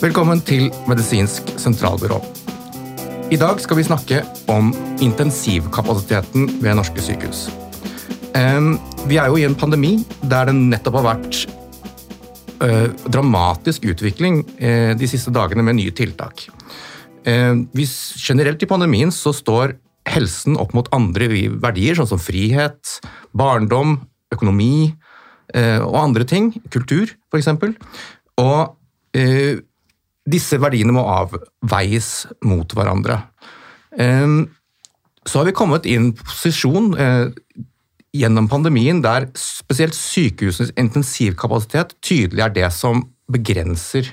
Velkommen til Medisinsk sentralbyrå. I dag skal vi snakke om intensivkapasiteten ved norske sykehus. Vi er jo i en pandemi der det nettopp har vært eh, dramatisk utvikling eh, de siste dagene med nye tiltak. Generelt i pandemien så står helsen opp mot andre verdier, sånn som frihet, barndom, økonomi eh, og andre ting. Kultur, f.eks. Og disse verdiene må avveies mot hverandre. Så har vi kommet i en posisjon gjennom pandemien der spesielt sykehusenes intensivkapasitet tydelig er det som begrenser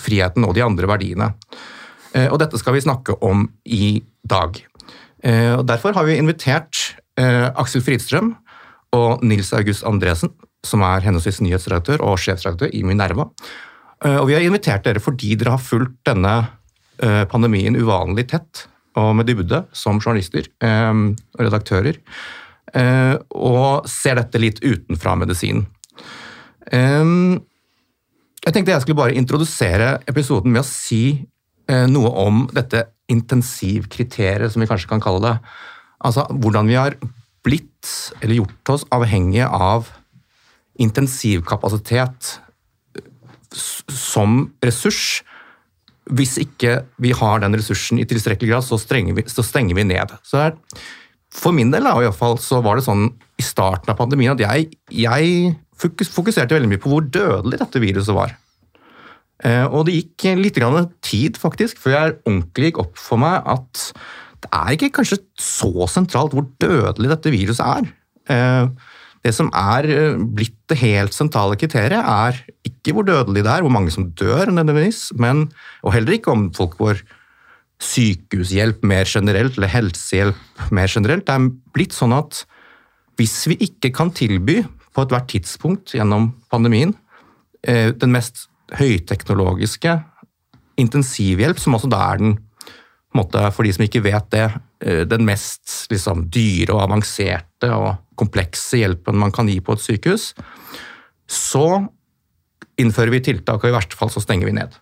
friheten og de andre verdiene. Eh, og dette skal vi snakke om i dag. Eh, og derfor har vi invitert eh, Aksel Fridstrøm og Nils August Andresen, som er henholdsvis nyhetsredaktør og sjefsredaktør i Minerva. Og vi har invitert dere fordi dere har fulgt denne pandemien uvanlig tett og med dybde som journalister og redaktører. Eh, og ser dette litt utenfra medisinen. Jeg tenkte jeg skulle bare introdusere episoden med å si eh, noe om dette intensivkriteriet, som vi kanskje kan kalle det. Altså hvordan vi har blitt, eller gjort oss, avhengige av intensivkapasitet som ressurs. Hvis ikke vi har den ressursen i tilstrekkelig grad, så, vi, så stenger vi ned. Så det for min del da, i hvert fall, så var det sånn i starten av pandemien at jeg, jeg fokuserte veldig mye på hvor dødelig dette viruset var. Eh, og det gikk litt tid faktisk, før jeg ordentlig gikk opp for meg at det er ikke kanskje så sentralt hvor dødelig dette viruset er. Det som er eh, blitt det helt sentrale kriteriet, er ikke hvor dødelig det er, hvor mange som dør, nødvendigvis, men, og heller ikke om folk får sykehushjelp mer generelt, eller helsehjelp mer generelt. Det er blitt sånn at hvis vi ikke kan tilby på ethvert tidspunkt gjennom pandemien eh, den mest høyteknologiske intensivhjelp, som også da er den måte, for de som ikke vet det, eh, den mest liksom, dyre og avanserte og komplekse hjelpen man kan gi på et sykehus, så innfører vi tiltak, og i verste fall så stenger vi ned.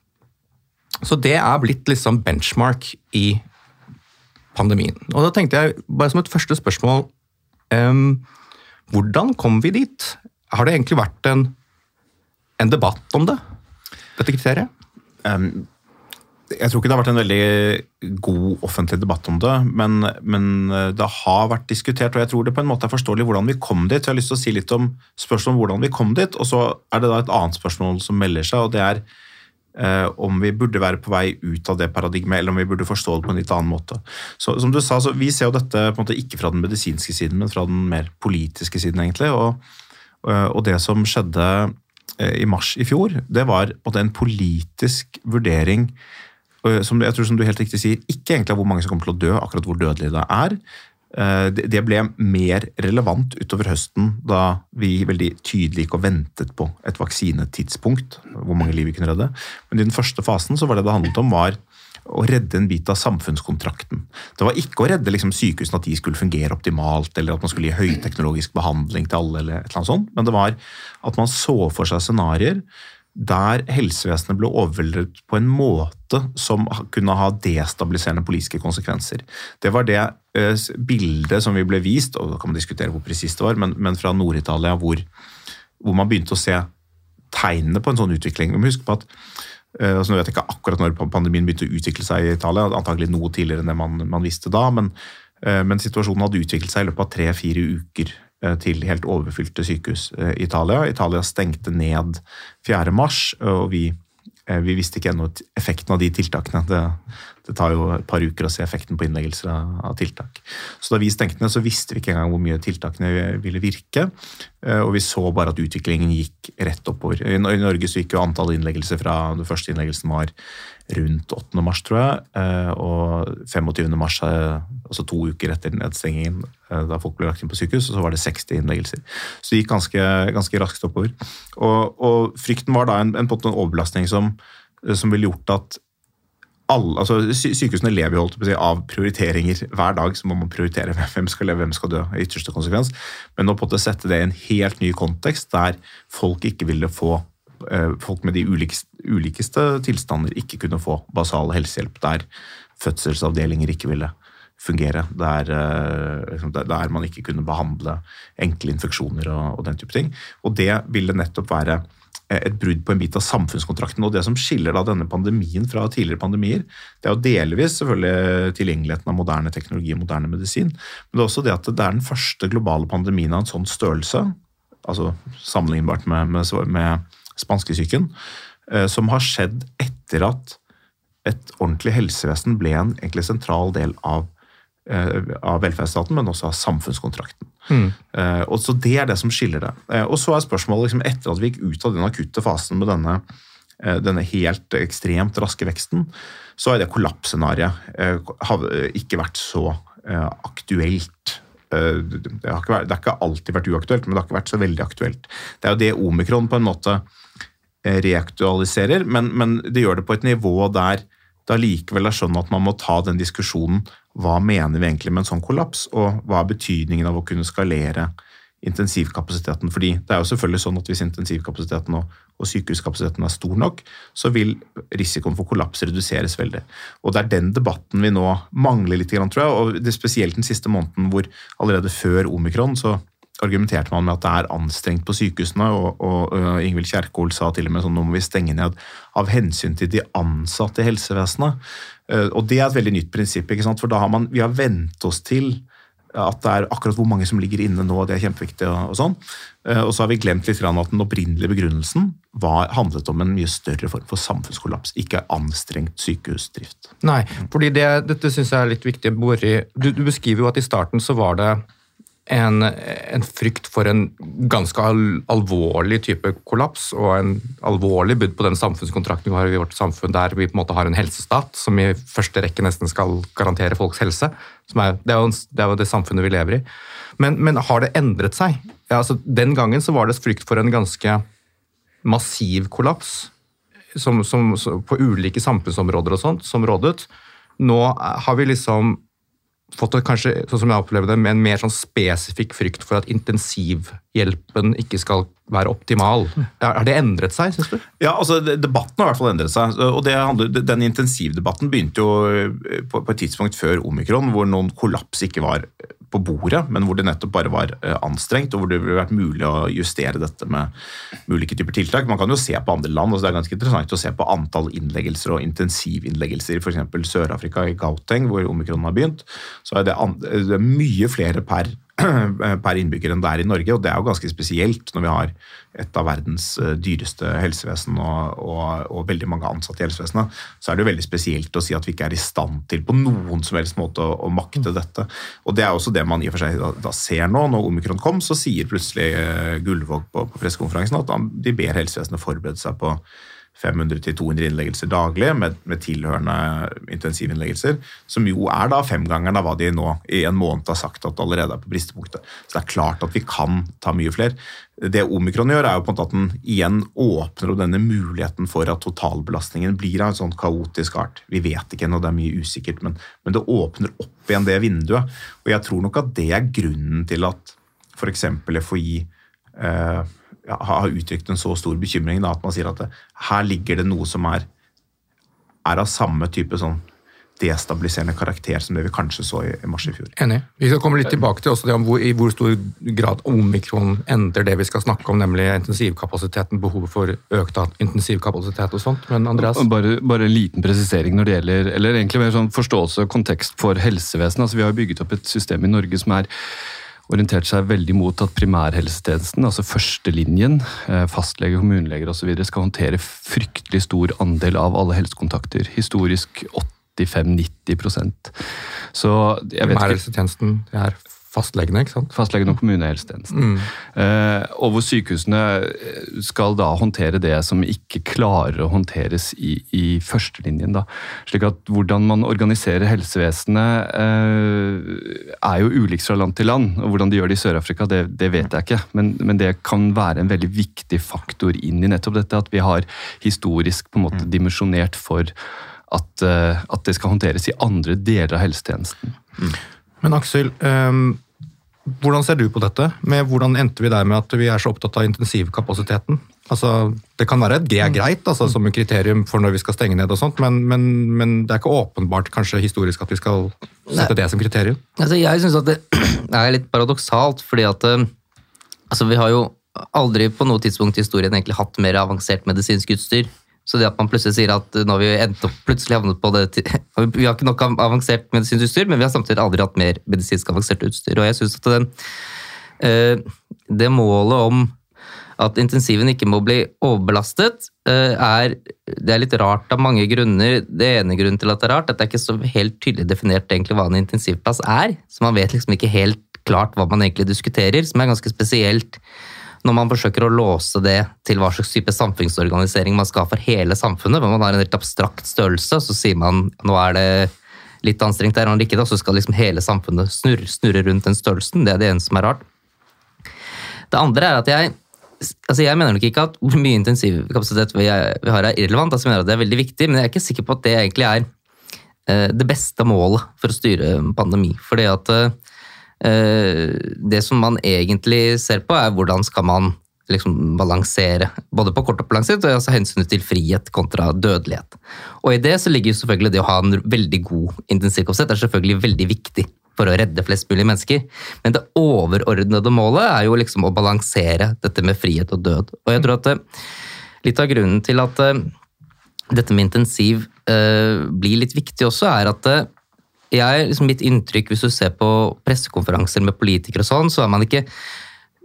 Så det er blitt liksom benchmark i pandemien. Og da tenkte jeg, bare som et første spørsmål um, Hvordan kom vi dit? Har det egentlig vært en, en debatt om det, dette kriteriet? Um, jeg tror ikke det har vært en veldig god offentlig debatt om det, men, men, det har vært diskutert, og jeg tror det på en måte er forståelig hvordan vi kom dit. Jeg har lyst til å si litt om spørsmålet om hvordan vi kom dit, og så er det da et annet spørsmål som melder seg, og det er Eh, om vi burde være på vei ut av det paradigmet, eller om vi burde forstå det på en litt annen måte. Så, som du sa, Vi ser jo dette på en måte ikke fra den medisinske siden, men fra den mer politiske siden. egentlig, og, eh, og det som skjedde eh, i mars i fjor, det var en politisk vurdering som jeg tror som du helt riktig sier, ikke egentlig av hvor mange som kommer til å dø, akkurat hvor dødelig det er, Eh, det ble mer relevant utover høsten, da vi veldig tydelig gikk og ventet på et vaksinetidspunkt. Hvor mange liv vi kunne redde. Men i den første fasen så var det det handlet om, var å redde en bit av samfunnskontrakten. Det var ikke å redde liksom, sykehusene at de skulle fungere optimalt, eller at man skulle gi høyteknologisk behandling til alle, eller et eller annet sånt, men det var at man så for seg scenarioer der helsevesenet ble overveldet på en måte som kunne ha destabiliserende politiske konsekvenser. Det var det eh, bildet som vi ble vist, og da kan man diskutere hvor presist det var, men, men fra Nord-Italia, hvor, hvor, man begynte å se tegnene på en sånn utvikling. Vi må huske på at eh, altså Nå vet jeg ikke akkurat når pandemien begynte å utvikle seg i Italia, antagelig noe tidligere enn det man, man visste da, men, eh, men situasjonen hadde utviklet seg i løpet av tre-fire uker til helt overfylte sykehus eh, i Italia. Italia stengte ned 4. mars, og vi, eh, vi visste ikke ennå effekten av de tiltakene. Det, det, tar jo et par uker å se effekten på innleggelser av, tiltak. Så da vi stengte ned, så visste vi ikke engang hvor mye tiltakene ville virke. Og vi så bare at utviklingen gikk rett oppover. I Norge så gikk jo antallet innleggelser fra den første innleggelsen var rundt 8. mars, tror jeg. Eh, og 25. mars, eh, altså to uker etter nedstengingen, eh, da folk ble lagt inn på sykehus, så var det 60 innleggelser. Så det gikk ganske, ganske raskt oppover. Og, og, frykten var da en, en, en overbelastning som, som ville gjort at alle, altså Sykehusene lever å si, av prioriteringer. Hver dag så må man prioritere hvem skal leve, hvem skal dø. i ytterste konsekvens. Men å på en sette det i en helt ny kontekst, der folk ikke ville få eh, folk med de ulikeste, ulikeste tilstander ikke kunne få basal helsehjelp. Der fødselsavdelinger ikke ville fungere. Der, eh, liksom, der man ikke kunne behandle enkle infeksjoner og, og den type ting. Og det ville nettopp være et brudd på en bit av samfunnskontrakten. Og det som skiller da denne pandemien fra tidligere pandemier, det er jo delvis selvfølgelig tilgjengeligheten av moderne teknologi og moderne medisin, men det er også det at det er den første globale pandemien av en sånn størrelse, altså sammenlignbart med, med, med spanskesyken, eh, som har skjedd etter at et ordentlig helsevesen ble en egentlig sentral del av Eh, av velferdsstaten, men også av samfunnskontrakten. Mm. og så Det er det som skiller det. Eh, og så er spørsmålet, liksom, etter at vi gikk ut av den akutte fasen med denne, denne helt ekstremt raske veksten, så har det kollapsscenarioet ikke vært så aktuelt. Det har, vært, det har, ikke alltid vært uaktuelt, men det har ikke vært så veldig aktuelt. Det er jo det omikron på en måte reaktualiserer, men, men det gjør det på et nivå der det allikevel er sånn at man må ta den diskusjonen hva mener vi egentlig med en sånn kollaps, og hva er betydningen av å kunne skalere intensivkapasiteten? Fordi det er jo selvfølgelig sånn at hvis intensivkapasiteten og, og sykehuskapasiteten er stor nok, så vil risikoen for kollaps reduseres veldig. Og det er den debatten vi nå mangler litt, tror jeg, og det er spesielt den siste måneden hvor allerede før omikron så argumenterte man med at det er anstrengt på sykehusene, og, og, og Ingvild Kjerkol sa til og med sånn nå må vi stenge ned av hensyn til de ansatte i helsevesenet. Uh, og det er et veldig nytt prinsipp, ikke sant? for da har man, vi har vent oss til at det er akkurat hvor mange som ligger inne nå, det er kjempeviktig. Og, sånn. Uh, og så har vi glemt litt at den opprinnelige begrunnelsen var, handlet om en mye større form for samfunnskollaps, ikke anstrengt sykehusdrift. Nei, fordi det, dette syns jeg er litt viktig. Du, du beskriver jo at i starten så var det en, en, frykt for en ganske al alvorlig type kollaps og en alvorlig bud på den samfunnskontrakten vi har i vårt samfunn, der vi på en måte har en helsestat som i første rekke nesten skal garantere folks helse. Er, det, er jo, det, er jo, det samfunnet vi lever i. Men, men har det endret seg? Ja, altså, den gangen så var det frykt for en ganske massiv kollaps som, som, på ulike samfunnsområder og sånt som rådet. Nå har vi liksom fått kanskje, sånn som jeg opplevde det, en mer sånn spesifikk frykt for at intensivhjelpen ikke skal være optimal. Har det endret seg, syns du? Ja, altså Debatten har i hvert fall endret seg. og handler, Den intensivdebatten begynte jo eh, på, et tidspunkt før omikron, hvor noen kollaps ikke var på bordet, men hvor det nettopp bare var eh, anstrengt, og hvor det ville vært mulig å justere dette med ulike typer tiltak. Man kan jo se på andre land, Altså det er ganske interessant å se på antall innleggelser og intensivinnleggelser. F.eks. Sør-Afrika, i Gauteng, hvor omikron har begynt. Så er det, det er mye flere per per innbygger enn det er i Norge. og Det er jo ganske spesielt når vi har et av verdens eh, dyreste helsevesen og, og, og, veldig mange ansatte i helsevesenet. Så er det jo veldig spesielt å si at vi ikke er i stand til på noen som helst måte å, å makte mm. dette. Og Det er også det man i og for seg da, da ser nå. Når omikron kom, så sier plutselig uh, Gullvåg på, på pressekonferansen at de ber helsevesenet forberede seg på 500-200 innleggelser daglig med, med, tilhørende intensivinnleggelser, som jo er da femgangeren av hva de nå i en måned har sagt at allerede er på bristepunktet. Så det er klart at vi kan ta mye flere. Det omikron gjør, er jo på en måte at den igjen åpner opp denne muligheten for at totalbelastningen blir av en sånn kaotisk art. Vi vet ikke ennå, det er mye usikkert, men, men det åpner opp igjen det vinduet. Og jeg tror nok at det er grunnen til at f.eks. FHI eh, har uttrykt en så stor bekymring da, at man sier at det, her ligger det noe som er, er av samme type sånn destabiliserende karakter som det vi kanskje så i, i mars i fjor. Enig. Vi skal komme litt tilbake til også det om hvor, i hvor stor grad omikron endrer det vi skal snakke om, nemlig intensivkapasiteten, behovet for økt intensivkapasitet og sånt. Men Andreas? Bare, bare en liten presisering når det gjelder eller egentlig mer sånn forståelse og kontekst for helsevesenet. Altså, vi har bygget opp et system i Norge som er orientert seg veldig mot at primærhelsetjenesten, altså førstelinjen, eh, fastlege, kommuneleger osv., skal håndtere fryktelig stor andel av alle helsekontakter. Historisk 85-90% Så jeg vet Primærhelsetjenesten er Fastlegene, ikke sant? Fastlegene og kommunehelsetjenesten. Mm. Eh, og hvor sykehusene skal da håndtere det som ikke klarer å håndteres i, i førstelinjen. Da. Slik at hvordan man organiserer helsevesenet eh, er jo ulikt fra land til land. Og hvordan de gjør det i Sør-Afrika, det, det, vet jeg ikke. Men, men, det kan være en veldig viktig faktor inn i nettopp dette. At vi har historisk på en måte mm. dimensjonert for at, uh, at, det skal håndteres i andre deler av helsetjenesten. Mm. Men Aksel, um, hvordan ser du på dette? Med hvordan endte vi der med at vi er så opptatt av intensivkapasiteten? Altså, det kan være det er greit altså, som et kriterium for når vi skal stenge ned, og sånt, men, men, men det er ikke åpenbart kanskje historisk at vi skal sette Nei. det som kriterium. Altså, jeg syns at det er litt paradoksalt, fordi at eh, altså, vi har jo aldri på noe tidspunkt i historien egentlig hatt mer avansert medisinsk utstyr. Så det at man plutselig sier at nå har vi endt opp plutselig havnet på det Vi har ikke nok avansert medisinsk utstyr, men vi har samtidig aldri hatt mer medisinsk avansert utstyr. Og jeg synes at den, eh, det målet om at intensiven ikke må bli overbelastet, eh, er, det er litt rart av mange grunner. Det ene grunnen til at det er rart, at det er ikke så helt tydelig definert egentlig hva en intensivplass er. Så man vet liksom ikke helt klart hva man egentlig diskuterer, som er ganske spesielt når man forsøker å låse det til hva slags type samfunnsorganisering man skal ha for hele samfunnet. hvor Man har en helt abstrakt størrelse, så sier man nå er det litt anstrengt der, og ikke da, så skal liksom hele samfunnet snurre, snurre rundt den størrelsen. Det er det eneste som er rart. Det andre er at jeg altså jeg mener nok ikke at hvor mye intensivkapasitet vi, vi har er irrelevant. altså jeg mener at Det er veldig viktig, men jeg er ikke sikker på at det egentlig er eh, det beste målet for å styre pandemi. Fordi at eh, det som man egentlig ser på, er hvordan skal man liksom balansere, både på kort og på lang sikt, og altså hensynet til frihet kontra dødelighet. Og i det så ligger jo selvfølgelig det å ha en veldig god intensivkapasitet er selvfølgelig veldig viktig for å redde flest mulig mennesker. Men det overordnede målet er jo liksom å balansere dette med frihet og død. Og jeg tror at eh, litt av grunnen til at eh, dette med intensiv eh, blir litt viktig også, er at eh, jeg, liksom mitt inntrykk hvis du ser på pressekonferanser med politikere og sånn, så er man ikke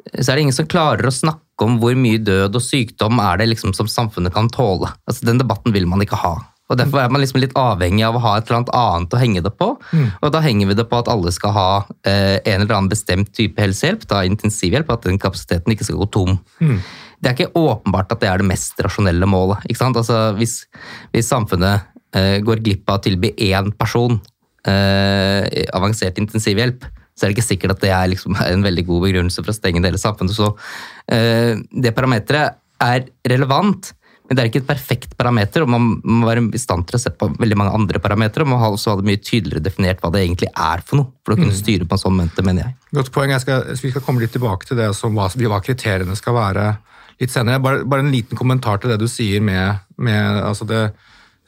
så er det ingen som klarer å snakke om hvor mye død og sykdom er det liksom som samfunnet kan tåle. Altså, den debatten vil man ikke ha. Og Derfor er man liksom litt avhengig av å ha et eller annet annet å henge det på. Og da henger vi det på at alle skal ha eh, en eller annen bestemt type helsehjelp, da intensivhjelp, at den kapasiteten ikke skal gå tom. Det er ikke åpenbart at det er det mest rasjonelle målet. Altså, hvis, hvis samfunnet eh, går glipp av å tilby én person eh, avansert intensivhjelp, så er det ikke sikkert at det er liksom en veldig god begrunnelse for å stenge hele samfunnet. Så eh, det parameteret er relevant, men det er ikke et perfekt parameter, og man må være i stand til å se på veldig mange andre parametere, og man må også ha det mye tydeligere definert hva det egentlig er for noe, for å kunne styre på en sånn mente, mener jeg. Godt poeng. Jeg skal, vi skal komme litt tilbake til det som hva, hva kriteriene skal være litt senere. Bare, bare en liten kommentar til det du sier med, med altså det,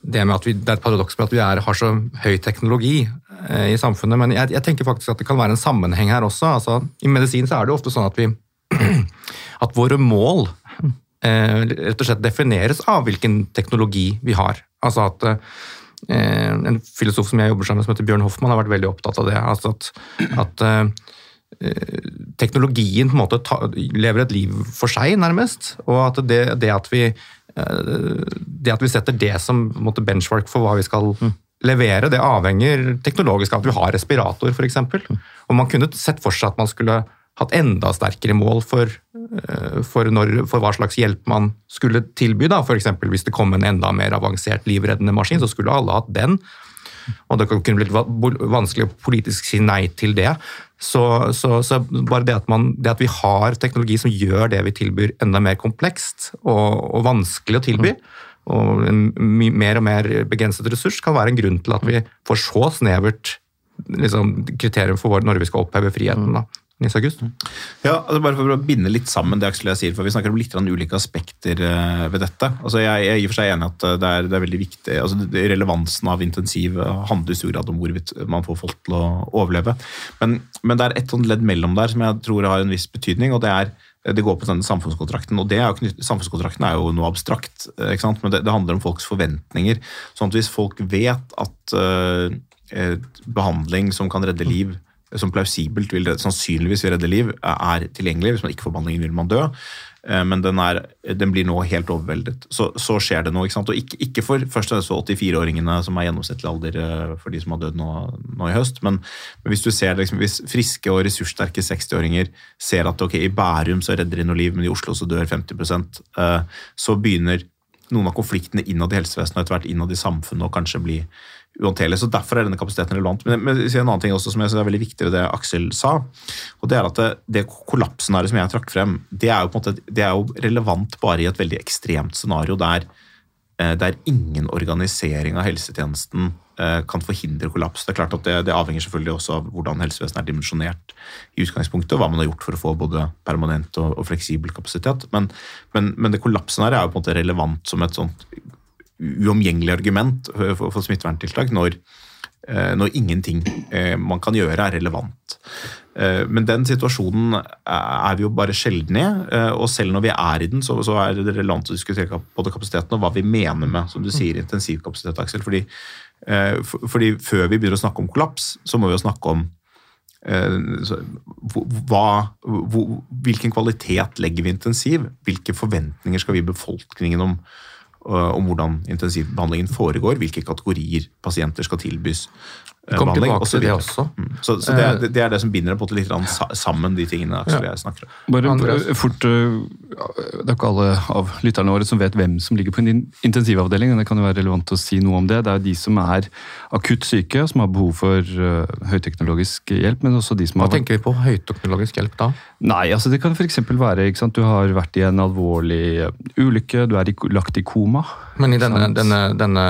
det med at vi, det er et paradoks med at vi er, har så høy teknologi eh, i samfunnet. Men jeg, jeg tenker faktisk at det kan være en sammenheng her også. Altså, I medisin så er det ofte sånn at vi at våre mål eh, rett og slett defineres av hvilken teknologi vi har. Altså at eh, En filosof som jeg jobber sammen med, som heter Bjørn Hoffmann, har vært veldig opptatt av det. Altså at, at eh, teknologien på en måte ta, lever et liv for seg, nærmest. Og at det, det, at, vi, det at vi setter det som måte, benchmark for hva vi skal levere, det avhenger teknologisk av at vi har respirator, f.eks. Og man kunne sett for seg at man skulle hatt enda sterkere mål for, eh, for, når, for hva slags hjelp man skulle tilby. da, F.eks. hvis det kom en enda mer avansert livreddende maskin, så skulle alle hatt den. Og det kunne blitt vanskelig å politisk si nei til det. Så, så, så bare det at, man, det at vi har teknologi som gjør det vi tilbyr enda mer komplekst og, og vanskelig å tilby, og en mer og mer begrenset ressurs, kan være en grunn til at vi får så snevert liksom, kriterium for når vi skal oppheve friheten. da. Nils August? Ja, altså bare for å binde litt sammen det Aksel og jeg sier, for vi snakker om litt ulike aspekter eh, ved dette. Altså jeg, jeg er i og for seg enig at eh, det er, det er veldig viktig, altså Relevansen av intensiv eh, handler i stor grad om hvorvidt man får folk til å overleve. Men, men det er et sånt ledd mellom der som jeg tror har en viss betydning, og det er det går på denne samfunnskontrakten. og er jo Samfunnskontrakten er jo noe abstrakt, men det, det handler om folks forventninger. sånn at Hvis folk vet at eh, behandling som kan redde liv, som plausibelt vil redde- sannsynligvis vil redde liv, er tilgjengelig. Hvis man ikke får behandlingen, vil man dø. Eh, Men den, er, den blir nå helt overveldet. Så, så skjer det noe. ikke sant? Og ikke, ikke for først og fremst 84-åringene, som er gjennomsnittlig alder eh, for de som har dødd nå, nå i høst, men, men hvis du ser liksom, hvis friske og ressurssterke 60-åringer ser at ok, i Bærum så redder de noe liv, men i Oslo så dør 50 eh, så begynner noen av konfliktene innad i helsevesenet og etter hvert innad i samfunnet å kanskje bli uhåndterlig. Så derfor er denne kapasiteten relevant. Men, men en annen ting også som jeg synes er veldig viktig ved det Aksel sa, og det er at det, det kollapsscenarioet som jeg trakk frem, det er jo på en måte det er jo relevant bare i et veldig ekstremt scenario der eh, der ingen organisering av helsetjenesten eh, kan forhindre kollaps. Det er klart at det, det avhenger selvfølgelig også av hvordan helsevesenet er dimensjonert i utgangspunktet, og hva man har gjort for å få både permanent og, og fleksibel kapasitet. Men, men, men det kollapsen her er jo på en måte relevant som et sånt uomgjengelig argument for, for, for smitteverntiltak når, eh, når ingenting eh, man kan gjøre, er relevant. Eh, Men den situasjonen er vi jo bare sjelden i, eh, og selv når vi er i den, så, så er det relevant å diskutere både kapasiteten og hva vi mener med som du sier, intensivkapasitet. Aksel, fordi, eh, fordi Før vi begynner å snakke om kollaps, så må vi jo snakke om eh, hva, hvilken kvalitet legger vi intensiv? Hvilke forventninger skal vi befolkningen om, eh, om hvordan intensivbehandlingen foregår? Hvilke kategorier pasienter skal tilbys eh, Vi kommer behandling? tilbake og så til det også. Mm. Så, så det, er, det er det som binder på en litt sammen, de tingene Aksel ja. jeg snakker om. Bare Andreas? eh, fort, eh, Det er ikke alle av lytterne våre som vet hvem som ligger på en intensivavdeling. Det kan jo være relevant å si noe om det. Det er de som er akutt syke, som har behov for eh, høyteknologisk hjelp. Men også de som Hva har Hva tenker vi på høyteknologisk hjelp da? Nei, altså det kan f.eks. være ikke sant? du har vært i en alvorlig eh, ulykke, du er i, lagt i koma. Men i denne, denne, denne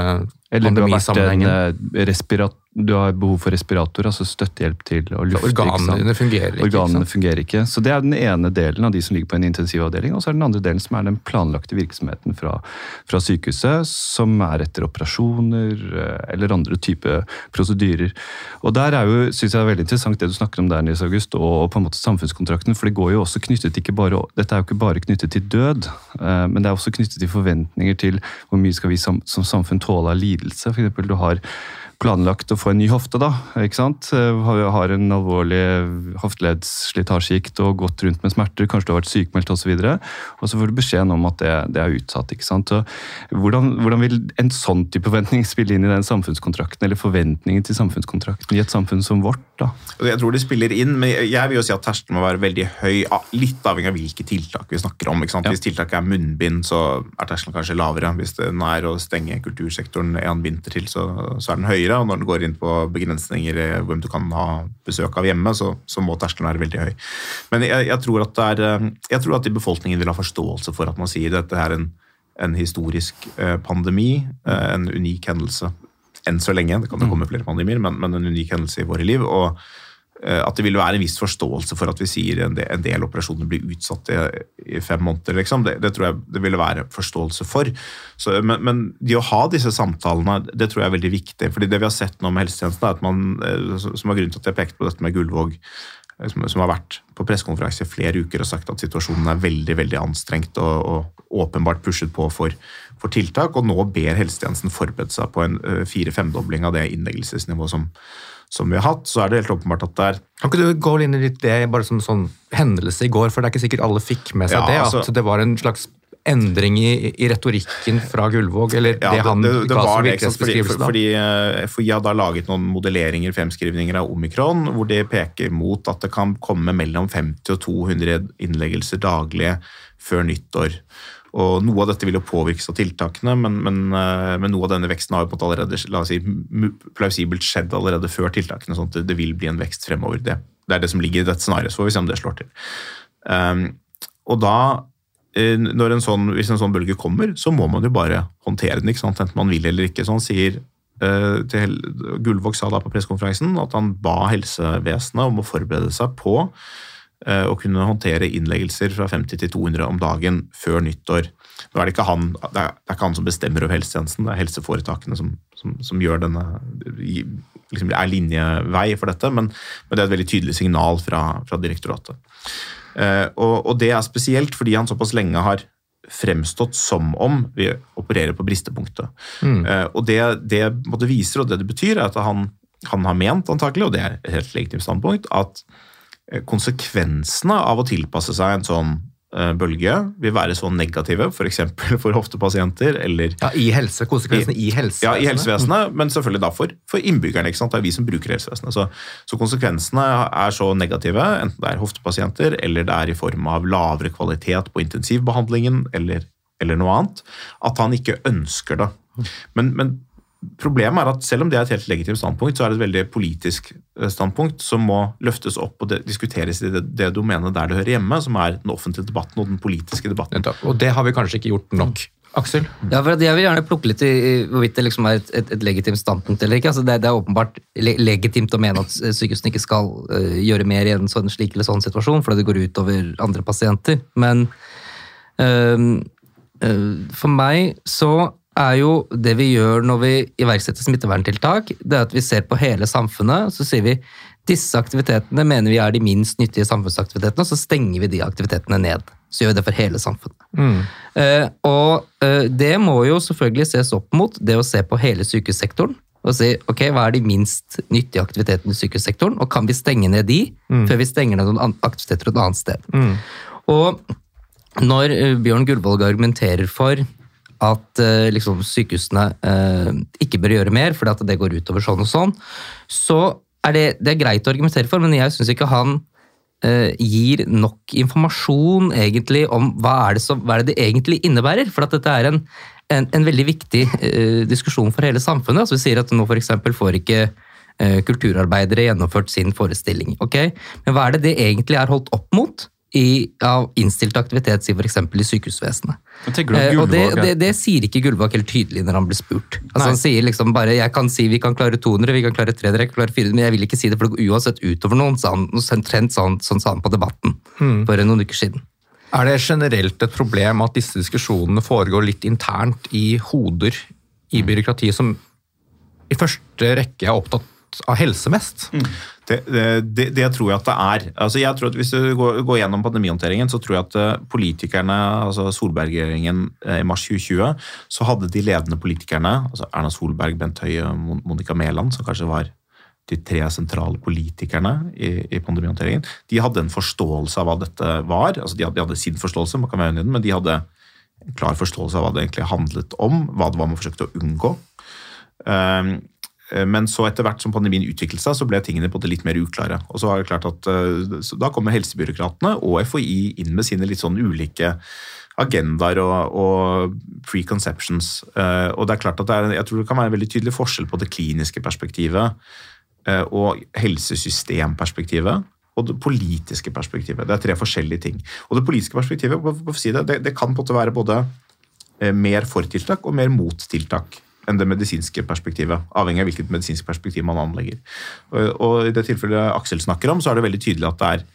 Eller du har, vært en, eh, respirat, du har behov for respirator, altså støttehjelp til å lufte. Organene fungerer ikke. ikke Organene sant? fungerer ikke. Så Det er den ene delen av de som ligger på en intensivavdeling. Og så er den andre delen som er den planlagte virksomheten fra, fra sykehuset, som er etter operasjoner eh, eller andre typer prosedyrer. Og Der er jo, synes jeg er veldig interessant det du snakker om der, Nils August, og på en måte samfunnskontrakten. For det går jo også knyttet ikke bare, dette er jo ikke bare knyttet til død, eh, men det er også knyttet til forventninger til hvor mye skal vi som, som samfunn tåle av lidelse. For eksempel, du har planlagt å få en ny hofte, da. ikke sant? Eh, Har, en alvorlig hofteleddslitasjegikt og gått rundt med smerter, kanskje du har vært sykemeldt osv. Og, og så får du beskjeden om at det, det er utsatt. ikke sant? Hvordan, hvordan vil en sånn type forventning spille inn i den samfunnskontrakten, eller forventningen til samfunnskontrakten i et samfunn som vårt? da? Jeg tror det spiller inn, men jeg vil jo si at terskelen må være veldig høy, litt avhengig av hvilke tiltak vi snakker om. ikke sant? Ja. Hvis tiltaket er munnbind, så er terskelen kanskje lavere. Hvis den er å stenge kultursektoren en vinter til, så, så er den høyere. Og når det går inn på begrensninger i hvem du kan ha besøk av hjemme, så, så må terskelen være veldig høy. Men jeg, jeg, tror er, eh, jeg tror at i befolkningen vil ha forståelse for at man sier dette er en, en historisk eh, pandemi, eh, en unik hendelse. Enn så lenge, det kan jo komme flere pandemier, men, men en unik hendelse i våre liv. og eh, at det vil være en viss forståelse for at vi sier en del, en del operasjoner blir utsatt i, i fem måneder. Liksom. Det, det tror jeg det ville være forståelse for. Så, men, men de å ha disse samtalene, det tror jeg er veldig viktig. fordi det vi har sett nå med helsetjenesten, er at man, eh, som er grunnen til at jeg pekte på dette med Gullvåg, eh, som, som har vært på pressekonferanse i flere uker og sagt at situasjonen er veldig veldig anstrengt og, og åpenbart pushet på for, for tiltak. Og nå ber helsetjenesten forberede seg på en eh, fire-femdobling av det innleggelsesnivået som, som vi har hatt. Så er det helt åpenbart at det er Kan ikke du gå inn i litt det bare som sånn hendelse i går, for det er ikke sikkert alle fikk med seg Ja, det, altså- at det var en slags endring i, i retorikken fra Gullvåg, eller Ja, det han det, det, det ga som virkelighetsbeskrivelse? Fordi, da. fordi eh, FHI har da laget noen modelleringer, fremskrivninger av omikron, hvor de peker mot at det kan komme mellom 50 og 200 innleggelser daglig før nyttår. Og Noe av dette vil jo påvirkes av tiltakene, men, men, eh, men noe av denne veksten har jo på en måte allerede si, plausibelt skjedd allerede før tiltakene, sånn at det, vil bli en vekst fremover. Det, det er det som ligger i dette scenarioet, så får vi se om det slår til. Um, og da eh, en sånn, hvis en sånn bølge kommer, så må man jo bare håndtere den, enten man vil eller ikke. Så han sier uh, Gullvåg sa da på pressekonferansen at han ba helsevesenet om å forberede seg på å kunne håndtere innleggelser fra 50 til 200 om dagen før nyttår. Nå er det, ikke han, det, er, ikke han som bestemmer over helsetjenesten, det er helseforetakene som, som, som gjør denne, liksom er linjevei for dette, men, men det er et veldig tydelig signal fra, fra direktoratet. Eh, og, og det er spesielt fordi han såpass lenge har fremstått som om vi opererer på bristepunktet. Eh, og det det viser, og det det betyr, er at han, han har ment antakelig, og det er et helt legitimt standpunkt, at eh, konsekvensene av å tilpasse seg en sånn eh, bølge vil være så negative, f.eks. For, for hoftepasienter eller Ja, I helse, konsekvensene i helsevesenet. ja, i helsevesenet, men selvfølgelig da for, for innbyggerne. ikke sant? Det er vi som bruker helsevesenet. Så, så konsekvensene er så negative, enten det er hoftepasienter eller det er i form av lavere kvalitet på intensivbehandlingen eller, eller noe annet, at han ikke ønsker det. Men, men problemet er at selv om det er et helt legitimt standpunkt, så er det et veldig politisk eh, standpunkt som må løftes opp og diskuteres i det, det domenet der det hører hjemme, som er den offentlige debatten og den politiske debatten. Og det har vi kanskje ikke gjort nok Aksel? Ja, for Jeg vil gjerne plukke litt i hvorvidt det liksom er et, et, et legitimt standpunkt eller ikke. Altså det, det er åpenbart le legitimt å mene at sykehusene ikke skal uh, gjøre mer i en sånn slik eller sånn situasjon, fordi det går ut over andre pasienter. Men uh, uh, for meg så er jo det vi gjør når vi iverksetter smitteverntiltak, det er at vi ser på hele samfunnet, så sier vi disse aktivitetene mener vi er de minst nyttige samfunnsaktivitetene, og så stenger vi de aktivitetene ned. Så gjør vi det for hele samfunnet. Eh, og eh, det må jo selvfølgelig ses opp mot det å se på hele sykehussektoren. Og si ok, hva er de minst nyttige aktivitetene i sykehussektoren, og kan vi stenge ned de før vi stenger ned noen aktiviteter et annet sted. Og når eh, Bjørn Gullvåg argumenterer for at eh, liksom, sykehusene eh, ikke bør gjøre mer fordi at det går utover sånn og sånn, så er det, det er greit å argumentere for, men jeg syns ikke han eh, gir nok informasjon egentlig om hva er det, som, hva er det det egentlig innebærer. For at dette er en, en, en veldig viktig eh, diskusjon for hele samfunnet. Altså vi sier at nå eksempel får ikke eh, kulturarbeidere gjennomført sin forestilling. ok? Men hva er det det egentlig er holdt opp mot i, av innstilt aktivitet, si f.eks. i sykehusvesenet? Eh, og det, Gullvåg det, det sier ikke Gullvåg helt tydelig når han blir spurt. Altså Han sier liksom bare jeg kan si vi kan klare 200, vi kan klare 300, jeg kan klare 400, men jeg vil ikke si det, for det går uansett utover noen. sa han, Sentrent sånn, sånn sa han på Debatten for noen uker siden. Er det generelt et problem at disse diskusjonene foregår litt internt i hoder i byråkratiet som i første rekke er opptatt av helse mest? Det, det, det tror jeg at det er. Altså jeg tror at Hvis du går, går gjennom pandemihåndteringen, så tror jeg at eh, politikerne, altså Solberg-regjeringen eh, i mars 2020, så hadde de ledende politikerne, altså Erna Solberg, Bent Høie og Mon- Monica Mæland, som kanskje var de tre sentrale politikerne i, i pandemihåndteringen, de hadde en forståelse av hva dette var. altså De hadde, de hadde sin forståelse, man kan være enig i den, men de hadde en klar forståelse av hva det egentlig handlet om, hva det var man forsøkte å unngå. Um, men så etter hvert som pandemien utviklet seg, så ble tingene på det litt mer uklare. Og så var det klart at så Da kommer helsebyråkratene og FHI inn med sine litt sånn ulike agendaer og, og preconceptions. Uh, og det er klart at er, jeg tror det kan være en veldig tydelig forskjell på det kliniske perspektivet og helsesystemperspektivet og det politiske perspektivet. Det er tre forskjellige ting. Og det politiske perspektivet det, det, kan på en måte være både eh, mer for tiltak og mer mot tiltak enn det medisinske perspektivet, avhengig av hvilket medisinsk perspektiv man anlegger. Og, og I det tilfellet Aksel snakker om, så er det veldig tydelig at det er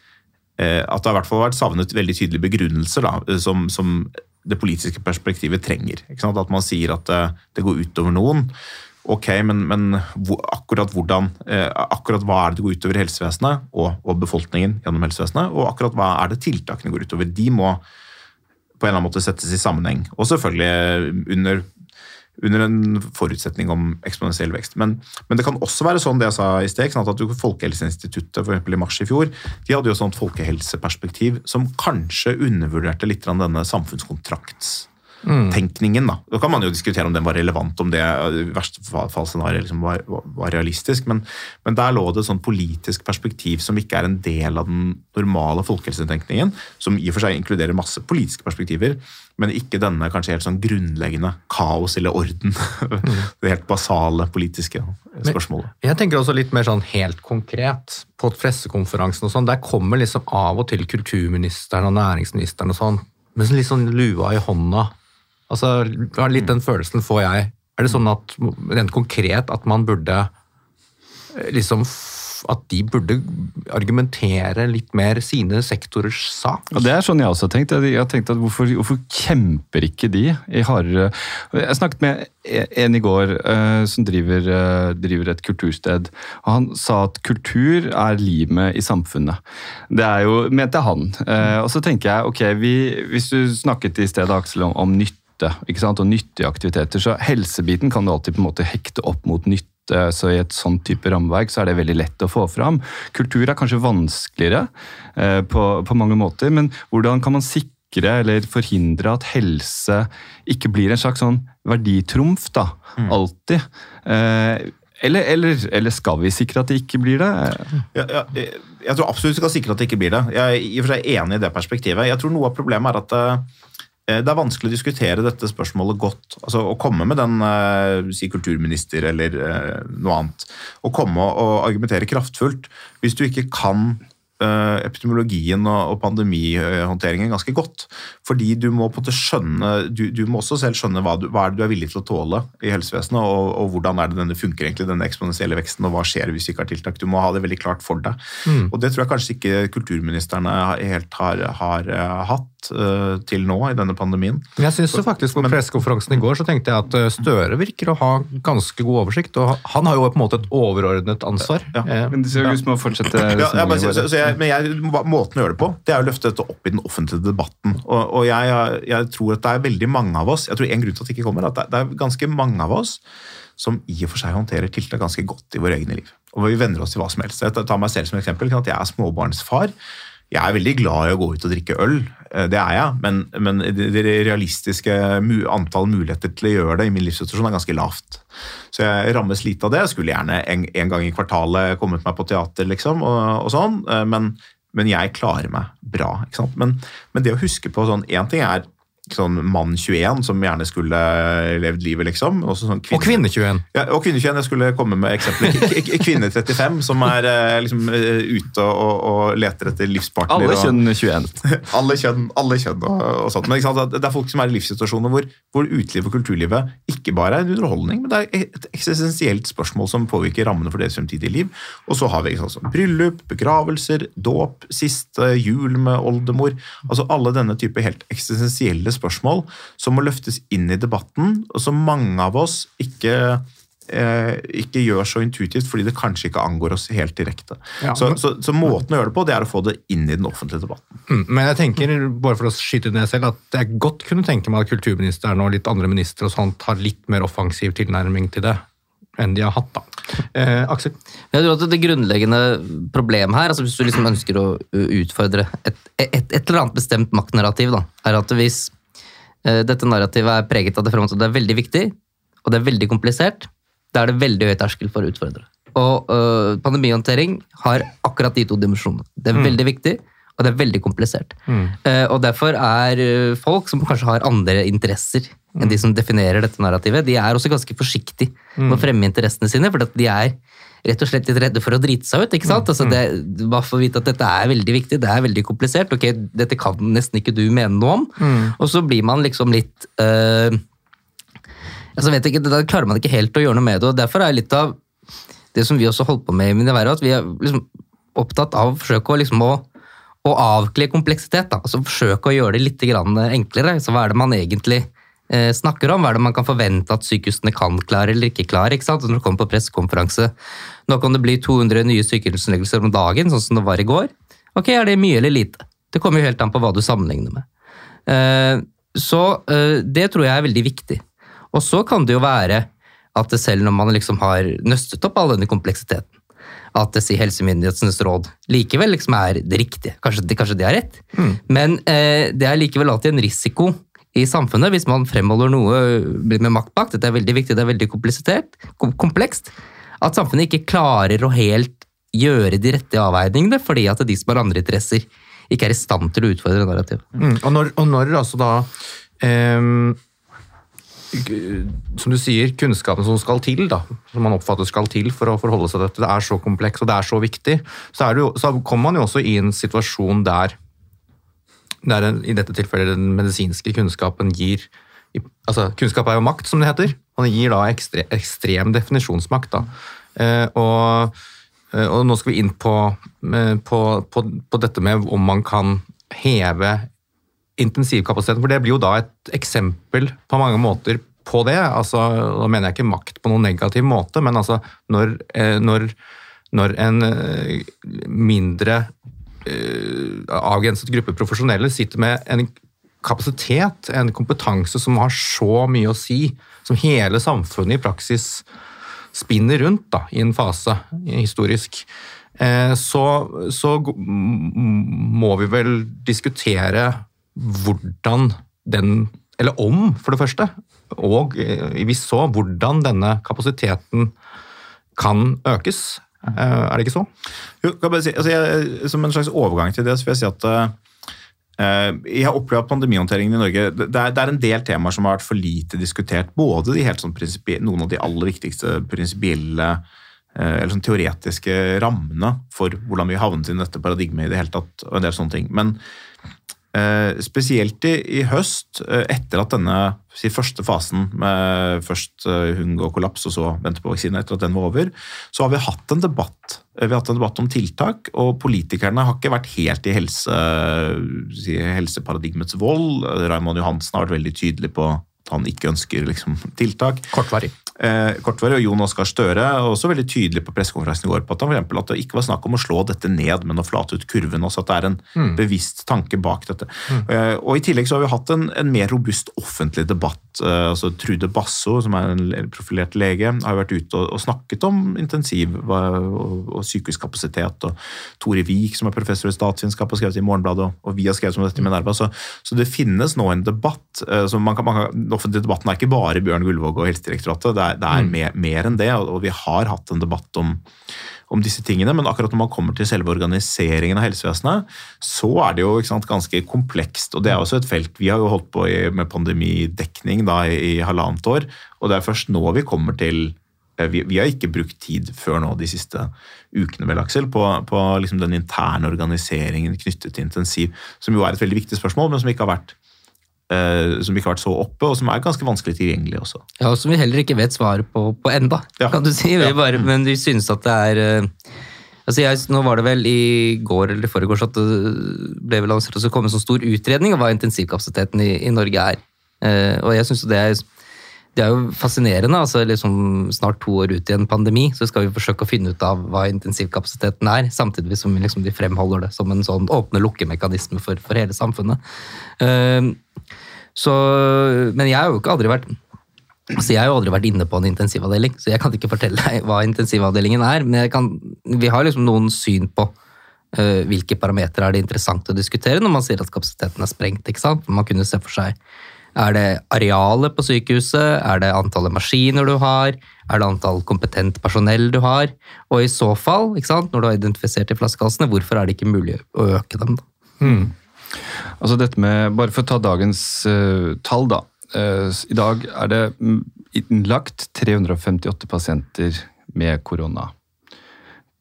eh, at det har i hvert fall vært savnet veldig tydelige begrunnelser da, som, som det politiske perspektivet trenger. At man sier at det, det går utover noen. Ok, men, men akkurat hvordan, eh, akkurat hva er det det går utover helsevesenet og, og befolkningen gjennom helsevesenet, og akkurat hva er det tiltakene går utover. De må på en eller annen måte settes i sammenheng. Og selvfølgelig under, under en forutsetning om eksponentiell vekst. Men, men det kan også være sånn det jeg sa i sted, sånn at Folkehelseinstituttet for i mars i fjor, de hadde jo et folkehelseperspektiv som kanskje undervurderte litt denne denne samfunnskontraktstenkningen. Da. da kan man jo diskutere om den var relevant, om det i verste fall liksom var, var, realistisk, men, men der lå det et sånt politisk perspektiv som ikke er en del av den normale folkehelsetenkningen, som i og for seg inkluderer masse politiske perspektiver, men ikke denne kanskje helt sånn grunnleggende kaos eller orden. det helt basale politiske spørsmålet. Jeg tenker også litt mer sånn helt konkret på pressekonferansen og sånn. Der kommer liksom av og til kulturministeren og næringsministeren og sånn, med sånn litt sånn lua i hånda. Altså, Litt den følelsen får jeg. Er det sånn at rent konkret at man burde eh, liksom at de burde argumentere litt mer sine sektorers sak? Ja, Det er sånn jeg også har tenkt. Jeg har tenkt at hvorfor, hvorfor kjemper ikke de i hardere Jeg snakket med en i går uh, som driver, uh, driver et kultursted. og Han sa at kultur er limet i samfunnet. Det er jo, mente han. Uh, og så tenker jeg, ok, vi, hvis du snakket i stedet, Aksel, om, om nytte og nyttige aktiviteter, så helsebiten kan du alltid på en måte hekte opp mot nytte. Så I et sånn type rammeverk så er det veldig lett å få fram. Kultur er kanskje vanskeligere eh, på, på mange måter, men hvordan kan man sikre eller forhindre at helse ikke blir en slags sånn verditrumf, da, alltid? Eh, eller, eller, eller skal vi sikre at det ikke blir det? Ja, ja, jeg jeg tror absolutt vi skal sikre at det ikke blir det. Jeg er i og for seg enig i det perspektivet. Jeg tror noe av problemet er at eh, det er vanskelig å diskutere dette spørsmålet godt. altså Å komme med den eh, si kulturminister eller eh, noe annet, å komme og argumentere kraftfullt hvis du ikke kan eh, epidemiologien og, og pandemihåndteringen ganske godt. Fordi du må på en måte skjønne du, du må også selv skjønne hva, du, hva er det du er villig til å tåle i helsevesenet, og, og hvordan er det denne funker egentlig, denne eksponentielle veksten, og hva skjer hvis vi ikke har tiltak. Du må ha det veldig klart for deg. Og det tror jeg kanskje ikke kulturministrene helt har, har eh, hatt eh, til nå i denne pandemien. Men jeg synes jo faktisk På pressekonferansen i går så tenkte jeg at eh, Støre virker å ha ganske god oversikt. og Han har jo på en måte et overordnet ansvar. Ja. Eh, Men ut som å fortsette Ja, ja, men, så, så jeg, men jeg, måten å gjøre det på, det er å løfte dette opp i den offentlige debatten. Og, og jeg, jeg tror at det er veldig mange av oss jeg tror en grunn til at det ikke kommer, at det, det er ganske mange av oss som i og for seg håndterer tiltak ganske godt i våre egne liv. Og vi venner oss til hva som helst. Jeg tar meg selv som eksempel. At jeg er småbarnsfar. Jeg er veldig glad i å gå ut og drikke øl, det er jeg, men, men det realistiske antall muligheter til å gjøre det i min livssituasjon er ganske lavt. Så jeg rammes lite av det. Jeg skulle gjerne en, en gang i kvartalet kommet meg på teater, liksom, og, og sånn, eh, men, men jeg klarer meg bra. Men, men det å huske på sånn Én ting er sånn mann 21 som gjerne skulle levd livet, liksom. Også sånn og kvinne 21. ja, og kvinne 21, jeg skulle komme med k- Kvinne 35 som er eh, liksom, eh, ute og, og leter etter livspartner. Alle kjønn 21. alle kjønn, alle kjønn og, og sånt. Men ikke sant? det er folk som er i livssituasjoner hvor, hvor utelivet og kulturlivet ikke bare er en underholdning, men det er et eksistensielt spørsmål som påvirker rammene for deres fremtidige liv. Og så har vi ikke sant, sånn bryllup, begravelser, dåp, siste jul med oldemor. Altså alle denne type helt eksistensielle spørsmål som må løftes inn i debatten, og som mange av oss ikke eh, ikke gjør så intuitivt fordi det kanskje ikke angår oss helt direkte. Ja, så, men- så, så måten å gjøre det på, det er å få det inn i den offentlige debatten. Mm, Men jeg tenker, bare for å skyte ned selv, at jeg godt kunne tenke meg at kulturministeren og litt andre ministre og sånt har litt mer offensiv tilnærming til det enn de har hatt. da. Eh, Aksel? Jeg tror at Det grunnleggende problemet her, altså hvis du liksom ønsker å utfordre et, et, et eller annet bestemt maktnarrativ, da, er at hvis dette narrativet er preget av det frem at det er veldig viktig, og det er veldig komplisert, da er det veldig høy terskel for å utfordre. Og øh, pandemihåndtering har akkurat de to dimensjonene. Det er veldig viktig, og det er veldig komplisert. Eh, og derfor er folk som kanskje har andre interesser enn de som definerer dette narrativet, de er også ganske forsiktige med å fremme interessene sine, for de er rett og slett litt redde for å drite seg ut. ikke sant? Altså det, bare for å vite at dette er veldig viktig, det er veldig komplisert. ok, Dette kan nesten ikke du mene noe om. Og så blir man liksom litt øh, altså vet ikke, Da klarer man ikke helt å gjøre noe med det. og Derfor er litt av det som vi også holdt på med i Minerværet, at vi er liksom opptatt av å forsøke å, liksom å, å avkle kompleksitet. Da. Altså Forsøke å gjøre det litt grann enklere. Så hva er det man egentlig snakker om? Hva er det man kan forvente at sykehusene kan klare eller ikke klare? ikke sant? Når det kommer på pressekonferanse Nå kan det bli 200 nye sykehusinnleggelser om dagen, sånn som det var i går. Ok, Er det mye eller lite? Det kommer jo helt an på hva du sammenligner med. Eh, så eh, det tror jeg er veldig viktig. Og så kan det jo være at selv når man liksom har nøstet opp all denne kompleksiteten, at det sier helsemyndighetenes råd likevel liksom er det riktige. Kanskje, det, kanskje de har rett, men eh, det er likevel alltid en risiko i samfunnet hvis man fremholder noe med makt bak. Dette er veldig viktig, det er veldig komplekst. At samfunnet ikke klarer å helt gjøre de rette avveiningene fordi at de som har andre interesser, ikke er i stand til å utfordre narrativet. Mm. Og, når, og når altså da um, Som du sier, kunnskapen som skal til, da, som man oppfatter skal til for å forholde seg til dette, det er så kompleks og det er så viktig, så, jo, så kommer man jo også i en situasjon der, der en, i dette tilfellet den medisinske kunnskapen gir altså Kunnskap er jo makt, som det heter. og den gir da ekstre, ekstrem definisjonsmakt. Da. Eh, og, eh, og nå skal vi inn på, eh, på, på, på dette med om man kan heve intensivkapasiteten, for det blir jo da et eksempel på mange måter på det. Altså, da mener jeg ikke makt på noen negativ måte, men altså når, eh, når, når en mindre avgrenset gruppe profesjonelle sitter med en kapasitet, en kompetanse som har så mye å si, som hele samfunnet i praksis spinner rundt da, i en fase historisk, eh, så, så må vi vel diskutere hvordan den Eller om, for det første, og eh, hvis så, hvordan denne kapasiteten kan økes. Eh, Er det ikke så? Jo, si, altså jeg, som en slags overgang til det, så vil jeg si at uh, jeg har opplevd at pandemihåndteringen i Norge det er, det er en del temaer som har vært for lite diskutert. Både sånn noen av de aller viktigste prinsipielle uh, eller sånn teoretiske rammene for hvordan vi havnet i dette paradigmet i det hele tatt, og en del sånne ting. Men spesielt i, i høst, eh, etter at denne si, første fasen med først eh, og kollaps, og så vente på vaksine, etter at den var over, så har vi hatt en debatt. Vi har hatt en debatt om tiltak, og politikerne har ikke vært helt i helse, si, helseparadigmets vold. Raymond Johansen har vært veldig tydelig på at han ikke ønsker liksom, tiltak. Kortvarig. Eh, Kortvarig og Jon Oskar Støre er også veldig tydelig på pressekonferansen i går på at, for eksempel, at det ikke var snakk om å slå dette ned, men å flate ut kurven. også At det er en Mm. bevisst tanke bak dette. Eh, og I tillegg så har vi hatt en, en mer robust offentlig debatt. Eh, altså Trude Basso, som er en profilert lege, har vært ute og, og snakket om intensiv og, og sykehuskapasitet. Og Tore Vik, som er professor i statsvitenskap, har skrevet i Morgenbladet, og, og vi har skrevet om dette i Minerva. Så, så det finnes nå en debatt. eh, man kan, man kan, Den offentlige debatten er ikke bare Bjørn Gullvåg og Helsedirektoratet. Det er, det er mer, mer enn det, og, vi har hatt en debatt om om disse tingene, men akkurat når man kommer til selve organiseringen av helsevesenet, så er det jo sant, ganske komplekst. og Det er også et felt Vi har jo holdt på i, med pandemidekning da, i, i halvannet år, og det er først nå vi kommer til eh, vi, vi har ikke brukt tid før nå de siste ukene vel, Aksel, på, på liksom den interne organiseringen knyttet til intensiv, som jo er et veldig viktig spørsmål, men som ikke har vært som ikke har vært så oppe, og som er ganske vanskelig tilgjengelig også. Ja, og som vi heller ikke vet svaret på, på enda, Ja. kan du si. Vi bare, men vi synes at det er eh, altså jeg, Nå var det vel i går eller i forgårs at det ble vel lansert å komme en sånn stor utredning av hva intensivkapasiteten i, i Norge er. Eh, og jeg synes det er det er jo fascinerende. altså liksom Snart to år ut i en pandemi, så skal vi forsøke å finne ut av hva intensivkapasiteten er, samtidig som liksom de fremholder det som en sånn åpne-lukke-mekanisme for, for hele samfunnet. Eh, så, men jeg har jo ikke aldri vært Altså Jeg har jo aldri vært inne på en intensivavdeling, så jeg kan ikke fortelle deg hva intensivavdelingen er. Men kan, vi har liksom noen syn på uh, hvilke parametere er det interessant å diskutere når man sier at kapasiteten er sprengt. ikke sant? Man kunne se for seg Er det arealet på sykehuset? Er det antallet maskiner du har? Er det antall kompetent personell du har? Og i så fall, når du har identifisert de flaskehalsene, hvorfor er det ikke mulig å øke dem? da? Altså dette med, Bare for å ta dagens uh, tall, da. Uh, I dag er det mm, innlagt 358 pasienter med korona.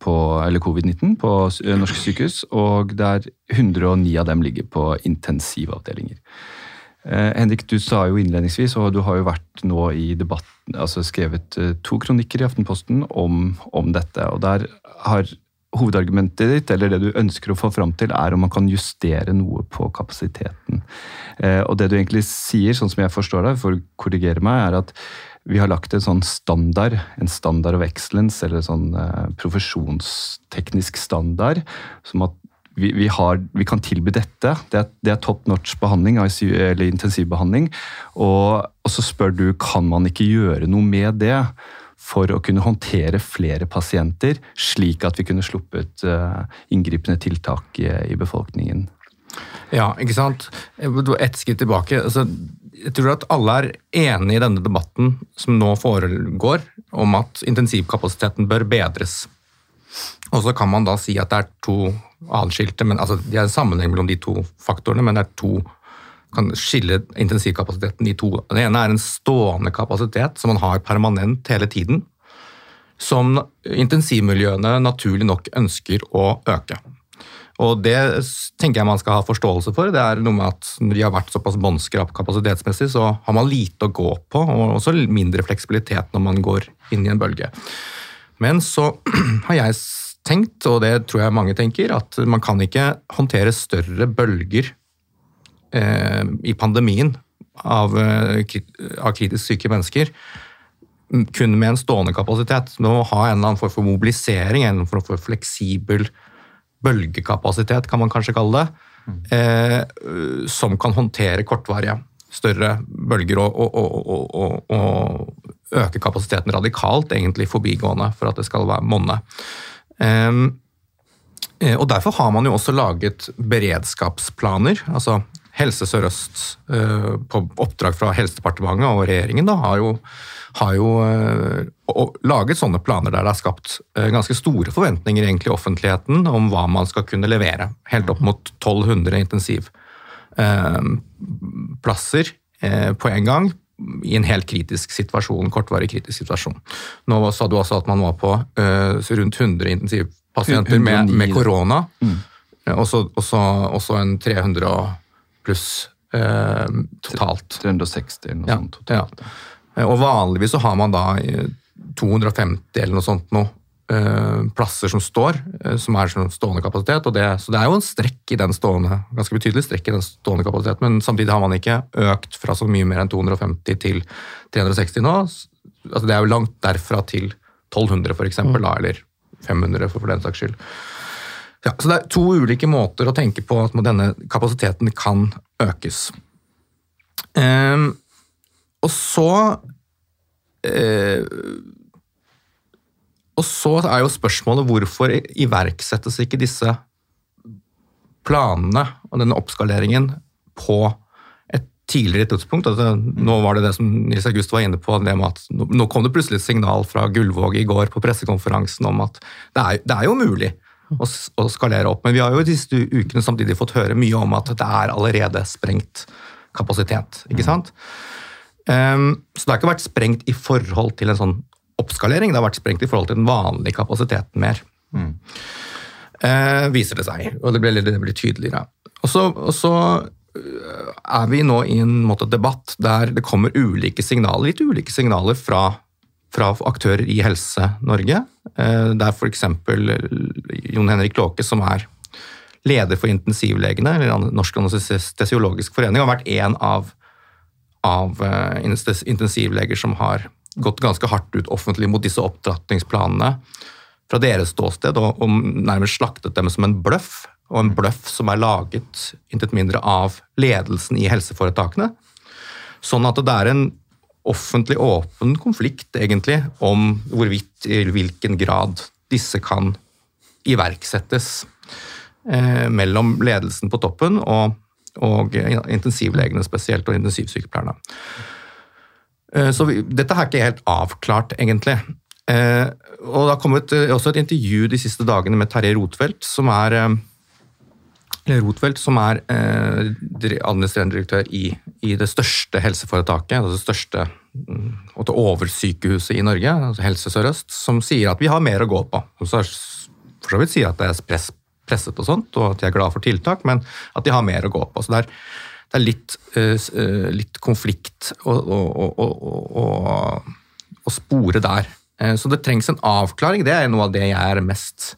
På, eller covid-19 på eh, norske sykehus, og det er 109 av dem ligger på intensivavdelinger. Eh, Henrik, du sa jo innledningsvis, og du har jo vært nå i debatten, altså skrevet to kronikker i Aftenposten om, om dette. og der har Hovedargumentet ditt, eller det du ønsker å få fram til, er om man kan justere noe på kapasiteten. Eh, og det du egentlig sier, sånn som jeg forstår deg, for å korrigere meg, er at vi har lagt en sånn standard, en standard of excellence, eller en sånn eh, profesjonsteknisk standard, som at vi, vi, har, vi kan tilby dette. Det er, det er top notch behandling, eller intensivbehandling. Og, og så spør du kan man ikke gjøre noe med det for å kunne håndtere flere pasienter, slik at vi kunne sluppet eh, inngripende tiltak i, befolkningen. Ja, ikke sant? Ett skritt tilbake. Altså, jeg tror at alle er enige i denne debatten som nå foregår, om at intensivkapasiteten bør bedres. Og så kan man da si at det er to adskilte, men altså, det er en sammenheng mellom de to faktorene, men det er to kan skille intensivkapasiteten i to. Det ene er en stående kapasitet som man har permanent hele tiden, som intensivmiljøene naturlig nok ønsker å øke. Og det tenker jeg man skal ha forståelse for. Det er noe med at Når de har vært såpass båndskrap kapasitetsmessig, så har man lite å gå på, og også mindre fleksibilitet når man går inn i en bølge. Men så har jeg tenkt, og det tror jeg mange tenker, at man kan ikke håndtere større bølger i pandemien av, eh, av kritisk syke mennesker kun med en stående kapasitet. Du må ha en eller annen form for mobilisering, en form for fleksibel bølgekapasitet, kan man kanskje kalle det, eh, som kan håndtere kortvarige, større bølger og, og, og, og, øke kapasiteten radikalt, egentlig forbigående, for at det skal være monne. Eh, Og Derfor har man jo også laget beredskapsplaner. altså Helse Sør-Øst eh, på oppdrag fra Helsedepartementet og regjeringen da, har jo, har jo eh, og- laget sånne planer der det er skapt eh, ganske store forventninger egentlig i offentligheten om hva man skal kunne levere. Helt opp mot 1200 intensivplasser på en gang i en helt kritisk situasjon, kortvarig kritisk situasjon. Nå sa du også at man var på rundt 100 intensivpasienter med, med korona. Mm. Og så en 300 pluss eh, totalt. 360 eller noe ja, sånt totalt. Ja. Og vanligvis så har man da 250 eller noe sånt noe Eh, plasser som står, eh, som er sånn stående kapasitet. Det, så det er jo en strekk i den stående, ganske betydelig strekk i den stående kapasiteten, men samtidig har man ikke økt fra så mye mer enn 250 til 360 nå. Altså det er jo langt derfra til 1200 f.eks., mm. eller 500 for, for den saks skyld. Ja, så det er to ulike måter å tenke på at denne kapasiteten kan økes. Eh, og så eh, og så er jo spørsmålet hvorfor iverksettes ikke disse planene og denne oppskaleringen på et tidligere tidspunkt? Altså, nå var det det som Nils August var inne på, det med at nå kom det plutselig et signal fra Gullvåg i går på pressekonferansen om at det er, det er jo mulig å, skalere opp. Men vi har jo de disse ukene samtidig fått høre mye om at det er allerede sprengt kapasitet. ikke sant? Um, så det har ikke vært sprengt i forhold til en sånn oppskalering. Det har vært sprengt i forhold til den vanlige kapasiteten mer. Mm. Uh, viser det seg, og det blir, det blir tydeligere. Og så, og så, eh, er vi nå i en måte, debatt der det kommer ulike signaler, litt ulike signaler fra, fra aktører i Helse-Norge. Det er f.eks. Jon Henrik Låke, som er leder for intensivlegene, eller Norsk anestesiologisk forening, har vært en av, av eh, intensivleger som har gått ganske hardt ut offentlig mot disse opptrappingsplanene fra deres ståsted, og, og nærmest slaktet dem som en bløff. Og en bløff som er laget intet mindre av ledelsen i helseforetakene. Sånn at det er en offentlig åpen konflikt, egentlig, om hvorvidt i hvilken grad disse kan iverksettes eh, mellom ledelsen på toppen og, og intensivlegene spesielt, og intensivsykepleierne. Eh, så vi, dette er ikke helt avklart, egentlig. Eh, og Det har kommet eh, også et intervju de siste dagene med Terje Rotfeldt, som er Rotfeldt, som er administrerende direktør i, i, det største helseforetaket, altså det største mm, og det oversykehuset i Norge, altså Helse Sør-Øst, som sier at vi har mer å gå på. Så for så vidt sier at det er press, presset og sånt, og at de er glad for tiltak, men at de har mer å gå på. Så det er det er litt, eh, litt konflikt å, å, spore der. Eh, så det trengs en avklaring. Det er noe av det jeg er mest,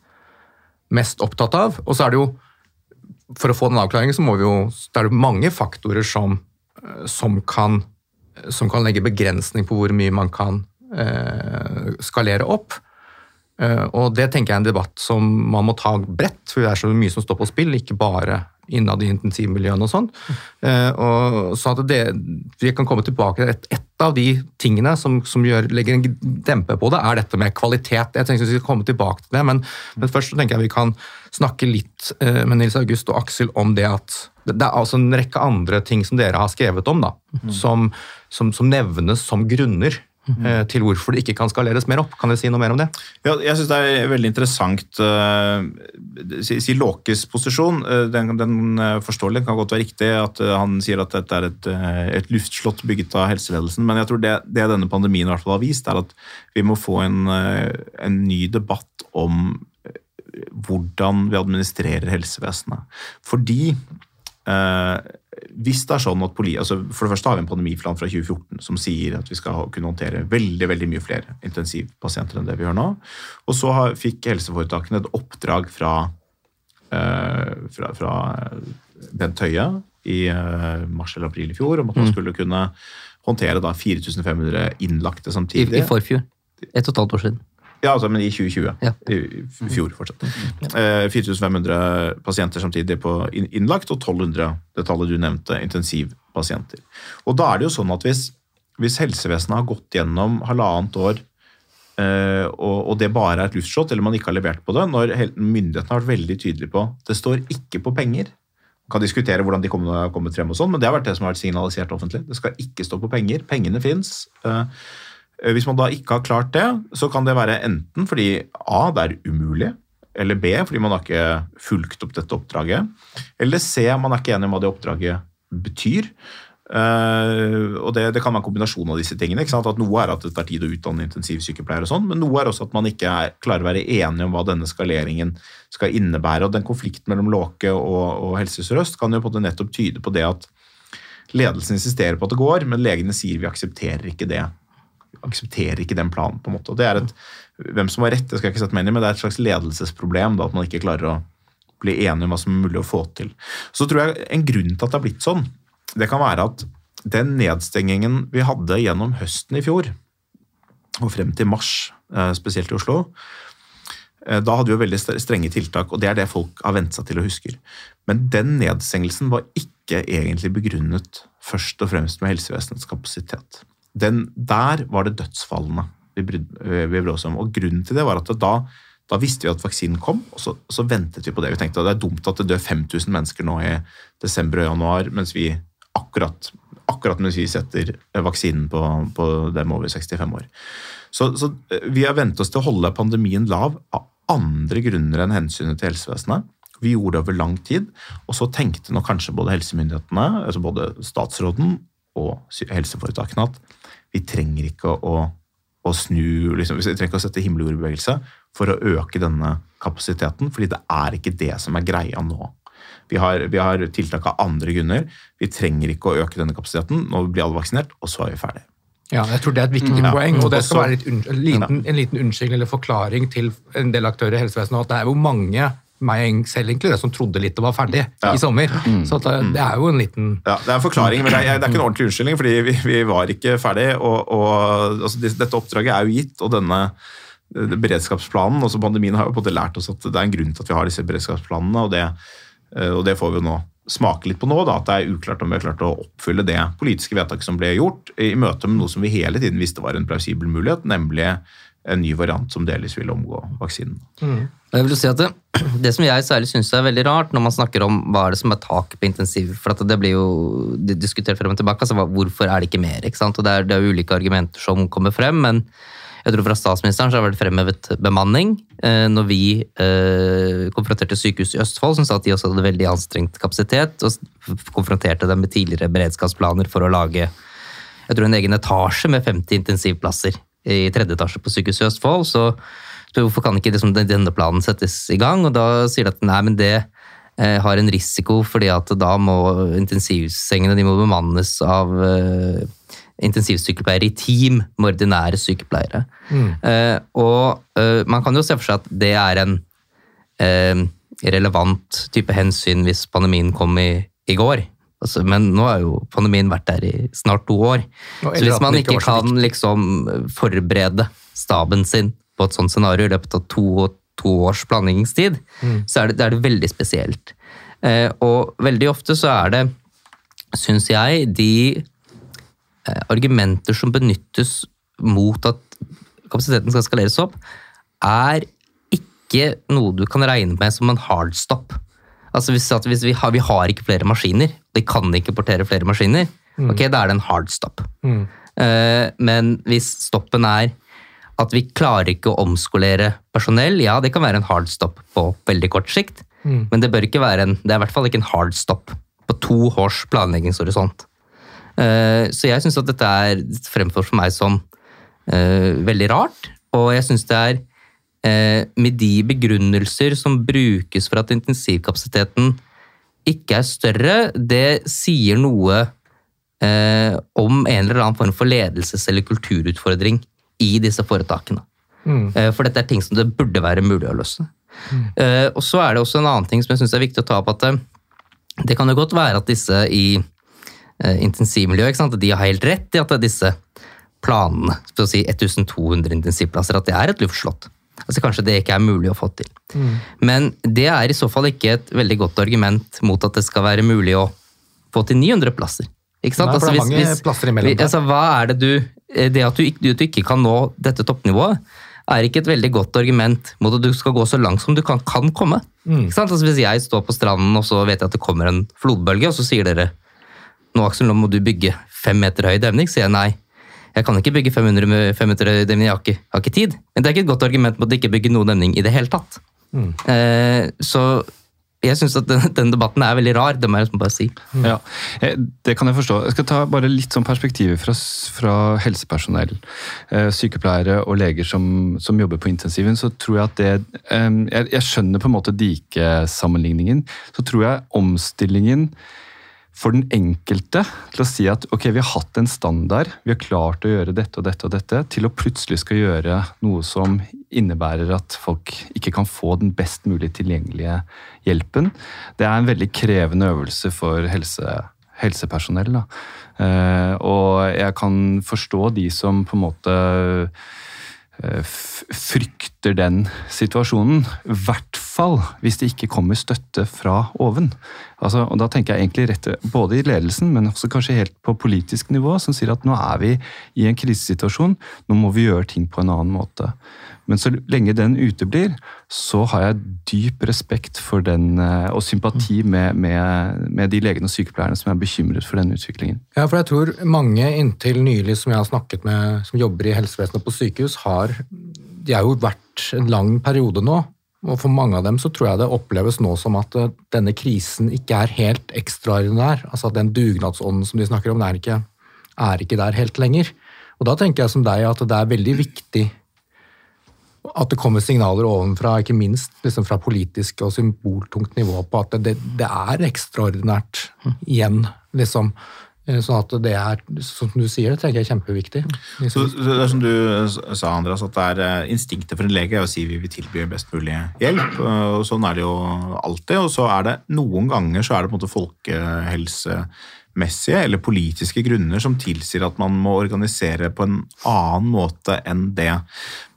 mest opptatt av. Og så er det jo For å få den avklaringen så må vi jo Det er mange faktorer som, som, kan, som kan legge begrensning på hvor mye man kan eh, skalere opp. Og det tenker jeg er en debatt som man må ta bredt, for det er så mye som står på spill, ikke bare innad i intensivmiljøene og sånn. Og så det, vi kan komme tilbake til et, et, av de tingene som, som gjør, legger en dempe på det, er dette med kvalitet. Jeg tenker Vi skal komme tilbake til det, men, men først så tenker jeg vi kan snakke litt eh, med Nils August og Aksel om det at det er altså en rekke andre ting som dere har skrevet om, da, mm. som, som, som nevnes som grunner til hvorfor det ikke kan skaleres mer opp. Kan dere si noe mer om det? Ja, jeg syns det er veldig interessant uh, si, si Låkes posisjon. Uh, den, den uh, kan godt være riktig at han sier at dette er et, et luftslott bygget av helseledelsen. Men jeg tror det, det, denne pandemien i hvert fall har vist, er at vi må få en, en ny debatt om hvordan vi administrerer helsevesenet. Fordi hvis det er sånn at poli, altså For det første har vi en pandemiplan fra 2014 som sier at vi skal kunne håndtere veldig veldig mye flere intensivpasienter enn det vi gjør nå. Og så har, fikk helseforetakene et oppdrag fra, eh, fra, fra Bent Høie i eh, mars eller april i fjor om at man mm. skulle kunne håndtere da 4500 innlagte samtidig. I, i forfjor. Et og et halvt år siden. Ja, altså, men i 2020. Ja. I fjor fortsatt. Eh, 4500 pasienter samtidig på innlagt, og 1200, det tallet du nevnte, intensivpasienter. Og da er det jo sånn at hvis, hvis helsevesenet har gått gjennom halvannet år Uh, og, og, det bare er et luftslott, eller man ikke har levert på det, når myndighetene har vært veldig tydelige på det står ikke på penger. Man kan diskutere hvordan de har kommet frem, og sånn, men det har vært det som har vært signalisert offentlig. Det skal ikke stå på penger. Pengene fins. Eh, hvis man da ikke har klart det, så kan det være enten fordi A, det er umulig, eller B, fordi man har ikke fulgt opp dette oppdraget, eller C, man er ikke enig om hva det oppdraget betyr. Uh, og det, det, kan være en kombinasjon av disse tingene. ikke sant? At Noe er at det tar tid å utdanne intensivsykepleiere, og sånn, men noe er også at man ikke er, klarer å være enige om hva denne skaleringen skal innebære. og Den konflikten mellom Låke og, og Helse Sør-Øst kan jo på det nettopp tyde på det at ledelsen insisterer på at det går, men legene sier vi aksepterer ikke det. Aksepterer ikke den planen. på en måte. Og det er et, Hvem som har rett, det skal jeg ikke sette meg inn i, men det er et slags ledelsesproblem da, at man ikke klarer å bli enige om hva som er mulig å få til. Så tror jeg En grunn til at det har blitt sånn, det kan være at den nedstengingen vi hadde gjennom høsten i fjor, og frem til mars, eh, spesielt i Oslo, eh, da hadde vi jo veldig strenge tiltak, og det er det folk har vent seg til og husker. Men den nedstengelsen var ikke egentlig begrunnet først og fremst med helsevesenets kapasitet. Den, der var det dødsfallene vi brydde oss om. Og grunnen til det var at da, da visste vi at vaksinen kom, og så, så, ventet vi på det. Vi tenkte at det er dumt at det dør 5000 mennesker nå i desember og januar, mens vi akkurat, akkurat mens vi setter vaksinen på, på dem over 65 år. Så, så eh, vi har vent oss til å holde pandemien lav av andre grunner enn hensynet til helsevesenet. Vi gjorde det over lang tid, og så tenkte nok kanskje både helsemyndighetene, altså både statsråden og helseforetakene at vi trenger ikke å, å snu liksom, Vi trenger ikke å sette himmel og jord i bevegelse for å øke denne kapasiteten, fordi det er ikke det som er greia nå. Vi har, vi har tiltak av andre grunner. Vi trenger ikke å øke denne kapasiteten. Nå blir alle vaksinert, og så er vi ferdig. Ja, jeg tror det er et viktig mm. poeng. og Det skal være en, liten, en liten unnskyldning eller forklaring til en del aktører i helsevesenet. at det er jo mange meg selv inkludert, som trodde litt det var ferdig ja. i sommer. Mm. Så det, det, er jo en liten Ja, Det er en forklaring, men det er, det er ikke en ordentlig unnskyldning, fordi vi, vi var ikke ferdig. Og, og altså, Dette oppdraget er jo gitt, og denne beredskapsplanen også Pandemien har jo på en måte lært oss at det er en grunn til at vi har disse beredskapsplanene. og det Eh, og det får vi jo nå smake litt på nå, da, at det er uklart om vi har klart å oppfylle det politiske vedtaket som ble gjort, i møte med noe som vi hele tiden visste var en plausibel mulighet, nemlig en ny variant som delvis vil omgå vaksinen. Mm. Jeg vil si at det, det, som jeg særlig syns er veldig rart når man snakker om hva er det som er taket på intensiv, for det blir jo diskutert frem og tilbake, altså hvorfor er det ikke mer? ikke sant? Og Det er, det er ulike argumenter som kommer frem, men jeg tror fra statsministeren så har det vært fremhevet bemanning. Eh, når vi eh, konfronterte sykehuset i Østfold, som sa at de også hadde veldig anstrengt kapasitet, og konfronterte dem med tidligere beredskapsplaner for å lage jeg tror en egen etasje med 50 intensivplasser i tredje etasje på sykehuset i Østfold. Så, så hvorfor kan ikke liksom denne planen settes i gang? Og da sier de at nei, men det eh, har en risiko, fordi at da må intensivsengene de må bemannes av intensivsykepleiere i team med ordinære sykepleiere. Mm. Eh, og uh, man kan jo se for seg at det er en uh, relevant type hensyn hvis pandemien kom i, i går. Altså, men nå har jo pandemien vært der i snart to år. Så hvis man ikke kan liksom forberede staben sin på et sånt scenario i løpet av to, to års planleggingstid, mm. så er det, det, er det veldig spesielt. og veldig ofte så er det, syns jeg, de Eh, argumenter som benyttes mot at kapasiteten skal skaleres opp, er ikke noe du kan regne med som en hardstop. Altså hvis, hvis vi, har, vi, har, ikke flere maskiner, de kan ikke portere flere maskiner, mm. ok, da er det en hardstop. Mm. Eh, men hvis stoppen er at vi klarer ikke å omskolere personell, ja, det kan være en hard stop på veldig kort sikt, mm. men det bør ikke være en, det er i hvert fall ikke en hard stop på to års planleggingshorisont. Uh, så jeg syns at dette er fremfor for meg som uh, veldig rart. Og jeg syns det er eh, med de begrunnelser som brukes for at intensivkapasiteten ikke er større, det sier noe om en eller annen form for ledelses- eller kulturutfordring i disse foretakene. Mm. For dette er ting som det burde være mulig å løse. Mm. Og så er det også en annen ting som jeg syns er viktig å ta opp. at Det kan jo godt være at disse i Eh, intensivmiljøet. De har helt rett i at disse planene, for å si 1200 intensivplasser, at det er et luftslott. Altså Kanskje det ikke er mulig å få til. Mm. Men det er i så fall ikke et veldig godt argument mot at det skal være mulig å få til 900 plasser. Ikke sant? Nei, altså, hvis, plasser imellom. Altså, hva er det du eh, Det at du, du, du, ikke kan nå dette toppnivået, er ikke et veldig godt argument mot at du skal gå så langt som du kan, kan komme. Mm. Ikke sant? Altså, hvis jeg står på stranden og så vet jeg at det kommer en flodbølge, og så sier dere nå Aksel, nå må du bygge fem meter høy demning, sier jeg nei. Jeg kan ikke bygge 500 med fem meter høy demning, jeg har, ikke, har ikke, tid. Men det er ikke et godt argument mot å ikke bygge noen demning i det hele tatt. Mm. Eh, så jeg syns at den, den, debatten er veldig rar, det må jeg bare si. Ja, Det kan jeg forstå. Jeg skal ta bare litt sånn perspektiver fra, fra helsepersonell, eh, sykepleiere og leger som, som, jobber på intensiven. Så tror jeg at det jeg, jeg skjønner på en måte dikesammenligningen. Så tror jeg omstillingen for den enkelte til å si at ok, vi har hatt en standard, vi har klart å gjøre dette og dette og dette, til å plutselig skal gjøre noe som innebærer at folk ikke kan få den best mulig tilgjengelige hjelpen. Det er en veldig krevende øvelse for helse, helsepersonell. Da. Eh, og jeg kan forstå de som på en måte frykter den situasjonen. I hvert fall hvis det ikke kommer støtte fra oven. Altså, og Da tenker jeg egentlig rett både i ledelsen, men også kanskje helt på politisk nivå, som sier at nå er vi i en krisesituasjon, nå må vi gjøre ting på en annen måte. Men så lenge den uteblir, så har jeg dyp respekt for den, eh, og sympati mm. med, med, med, de legene og sykepleierne som er bekymret for den utviklingen. Ja, for jeg tror mange inntil nylig som jeg har snakket med, som jobber i helsevesenet på sykehus, har De har jo vært en lang periode nå. Og for mange av dem så tror jeg det oppleves nå som at eh, denne krisen ikke er helt ekstraordinær. Altså at den dugnadsånden som de snakker om, er ikke, er ikke der helt lenger. Og da tenker jeg som deg at det er veldig viktig at det kommer signaler ovenfra, ikke minst liksom fra politisk og symboltungt nivå, på at det, det er ekstraordinært igjen, liksom. Eh, sånn at det er, som du sier, det tenker jeg er kjempeviktig. Så det er som du sa, Andreas, at det er eh, instinktet for en lege å si vi vil tilby best mulig hjelp. og Sånn er det jo alltid. Og så er det noen ganger så er det på en måte folkehelse messige eller politiske grunner som tilsier at man må organisere på en annen måte enn det.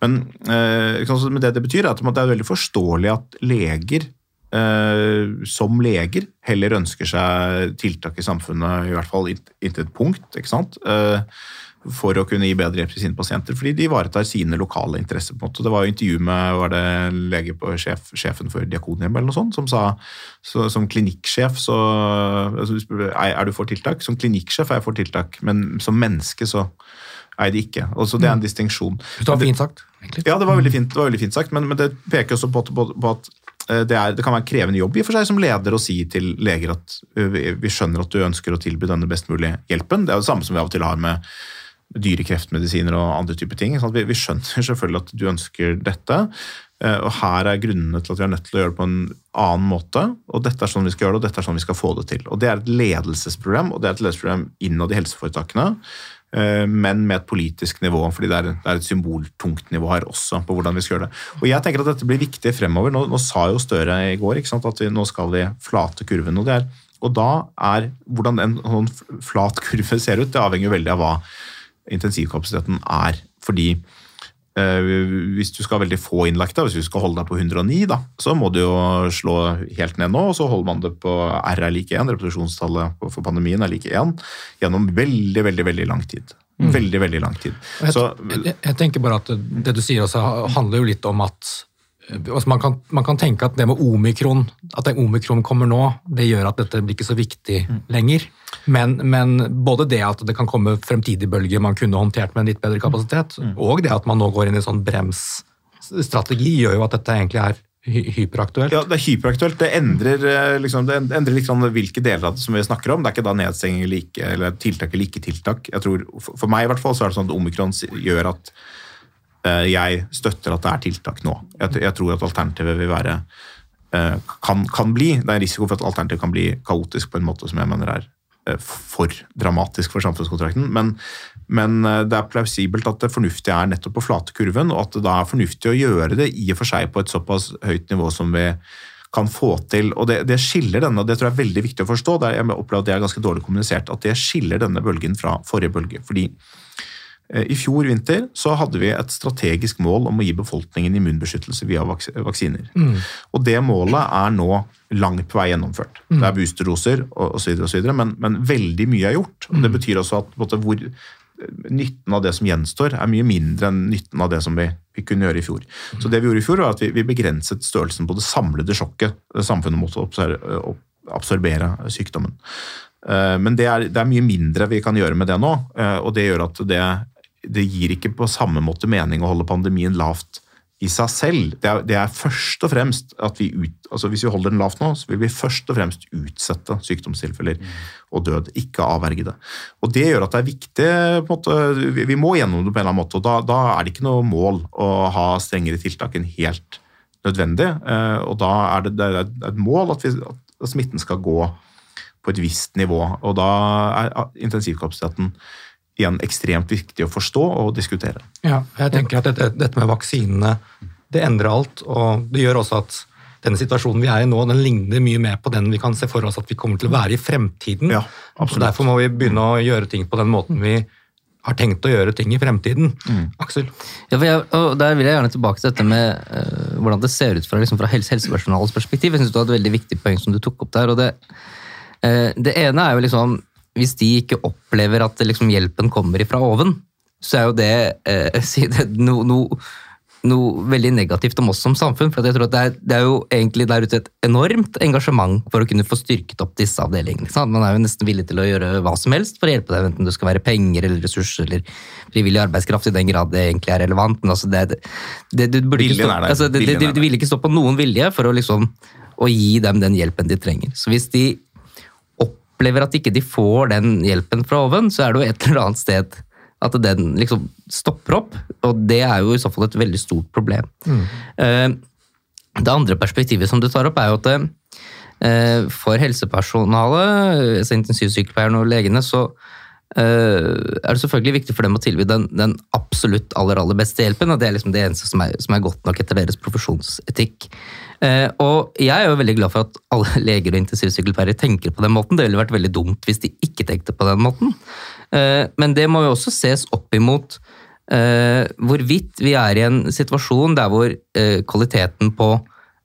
Men, eh, det det betyr, er at det er veldig forståelig at leger eh, som leger heller ønsker seg tiltak i samfunnet, i hvert fall inntil et punkt. ikke sant? Eh, for å kunne gi bedre hjelp til sine pasienter, fordi de ivaretar sine lokale interesser. på en måte. Det var jo intervju med var det lege på sjef, sjefen for Diakonhjemmet eller noe sånt, som sa så, som klinikksjef så altså, Er du for tiltak? Som klinikksjef er jeg for tiltak, men som menneske så er jeg det ikke. Og så Det er en mm. distinksjon. Det var fint sagt. Egentlig. Ja, det var veldig fint, det var veldig fint sagt, men, men det peker også på, på, på at eh, det, er, det, kan være en krevende jobb i for seg som leder å si til leger at vi skjønner at du ønsker å tilby denne best mulige hjelpen. Det er jo det samme som vi av og til har med dyre kreftmedisiner og andre typer ting. Vi, vi, skjønner selvfølgelig at du ønsker dette, eh, og her er grunnene til at vi er nødt til å gjøre det på en annen måte. og Dette er sånn vi skal gjøre det, og dette er sånn vi skal få det til. Og Det er et ledelsesproblem, og det er et ledelsesproblem innad i helseforetakene. Eh, men med et politisk nivå, fordi det er, det er, et symboltungt nivå her også. på hvordan vi skal gjøre det. Og jeg tenker at Dette blir viktig fremover. Nå, nå sa jo Støre i går at vi, nå skal vi flate kurven. og er og da er Hvordan en sånn flat kurve ser ut, det avhenger veldig av hva intensivkapasiteten er. Fordi eh, hvis du skal ha veldig få innlagte, hvis du skal holde deg på 109, da, så må du jo slå helt ned nå, og så holder man det på R er like 1, reproduksjonstallet for pandemien er like 1, gjennom veldig, veldig, veldig lang tid. Mm. Veldig, veldig lang tid. Jeg, så, jeg, jeg, tenker bare at det du sier også handler jo litt om at altså man, kan, man, kan, tenke at det med omikron, at det omikron kommer nå, det gjør at dette blir ikke så viktig mm. lenger. Men, men, både det at det kan komme fremtidige bølger man kunne håndtert med en litt bedre kapasitet, mm. og det at man nå går inn i sånn bremsstrategi, gjør jo at dette egentlig er hyperaktuelt. Ja, det er hyperaktuelt. Det endrer, eh, liksom, det endrer sånn hvilke deler av det som vi snakker om. Det er ikke da nedstenging like, eller tiltak eller ikke tiltak. Jeg tror, For meg i hvert fall så er det sånn at omikron gjør at jeg støtter at det er tiltak nå. Jeg, tror at alternativet vil være uh, kan, kan, bli. Det er en risiko for at alternativet kan bli kaotisk på en måte som jeg mener er Eh, for dramatisk for samfunnskontrakten. Men, men, eh, det er plausibelt at det fornuftige er nettopp på flate kurven, og at det da er fornuftig å gjøre det i og for seg på et såpass høyt nivå som vi kan få til. og Det, det skiller denne, og det tror jeg er veldig viktig å forstå, jeg opplever at det er ganske dårlig kommunisert, at det skiller denne bølgen fra forrige bølge. fordi Eh, I fjor vinter så hadde vi et strategisk mål om å gi befolkningen immunbeskyttelse via vaksiner. Mm. Og Det målet er nå langt på vei gjennomført. Mm. Det er boosterdoser osv., men, men veldig mye er gjort. og Det mm. betyr også at måte, hvor, nytten av det som gjenstår, er mye mindre enn nytten av det som vi, vi kunne gjøre i fjor. Mm. Så det Vi gjorde i fjor var at vi, vi begrenset størrelsen på det samlede sjokket samfunnet måtte absorbere sykdommen. Eh, men det er, det er, mye mindre vi kan gjøre med det nå, eh, og det gjør at det det gir ikke på samme måte mening å holde pandemien lavt i seg selv, det er, det er først og fremst at vi ut, altså Hvis vi holder den lavt nå, så vil vi først og fremst utsette sykdomstilfeller og død, ikke avverge det. Og Det gjør at det er viktig måte, vi, vi må gjennom det på en eller annen måte. og Da, da er det ikke noe mål å ha strengere tiltak enn helt nødvendig. eh, Og da er det, det er et mål at, vi, at smitten skal gå på et visst nivå. Og da er intensivkapasiteten igjen ekstremt viktig å forstå og diskutere. Ja, jeg tenker at dette, dette med vaksinene det endrer alt, og det gjør også at denne situasjonen vi er i nå, den ligner mye mer på den vi kan se for oss at vi kommer til å være i fremtiden. Ja, absolutt. Derfor må vi begynne å gjøre ting på den måten vi har tenkt å gjøre ting i fremtiden. Aksel? Ja, for jeg, og Der vil jeg gjerne tilbake til dette med uh, hvordan det ser ut fra, liksom, fra helse, helsepersonalets perspektiv. Jeg synes du hadde et veldig viktig poeng som du tok opp der. og Det, uh, det ene er jo liksom Hvis de ikke opplever at liksom, hjelpen kommer ifra oven, så er jo det, eh, si det noe no, noe veldig negativt om oss som samfunn. for jeg tror at det er, det er jo egentlig der ute et enormt engasjement for å kunne få styrket opp disse avdelingene. sant? Man er jo nesten villig til å gjøre hva som helst for å hjelpe deg, enten det skal være penger eller ressurser eller frivillig arbeidskraft, i den grad det egentlig er relevant. men altså det, det, det, burde ikke stå, altså det, det, det ville ikke stå på noen vilje for å liksom å gi dem den hjelpen de trenger. Så hvis de opplever at ikke de får den hjelpen fra oven, så er det jo et eller annet sted at den liksom stopper opp, og det er jo i så fall et veldig stort problem. Mm. Det andre perspektivet som du tar opp, er jo at eh, for helsepersonalet, altså intensivsykepleierne og legene, så eh, er det selvfølgelig viktig for dem å tilby den, den absolutt aller, aller beste hjelpen, og det er liksom det eneste som er, som er godt nok etter deres profesjonsetikk. Eh, og jeg er jo veldig glad for at alle leger og intensivsykkelpærer tenker på den måten. Det ville vært veldig dumt hvis de ikke tenkte på den måten. Eh, men det må jo også ses opp imot eh, hvorvidt vi er i en situasjon der hvor kvaliteten på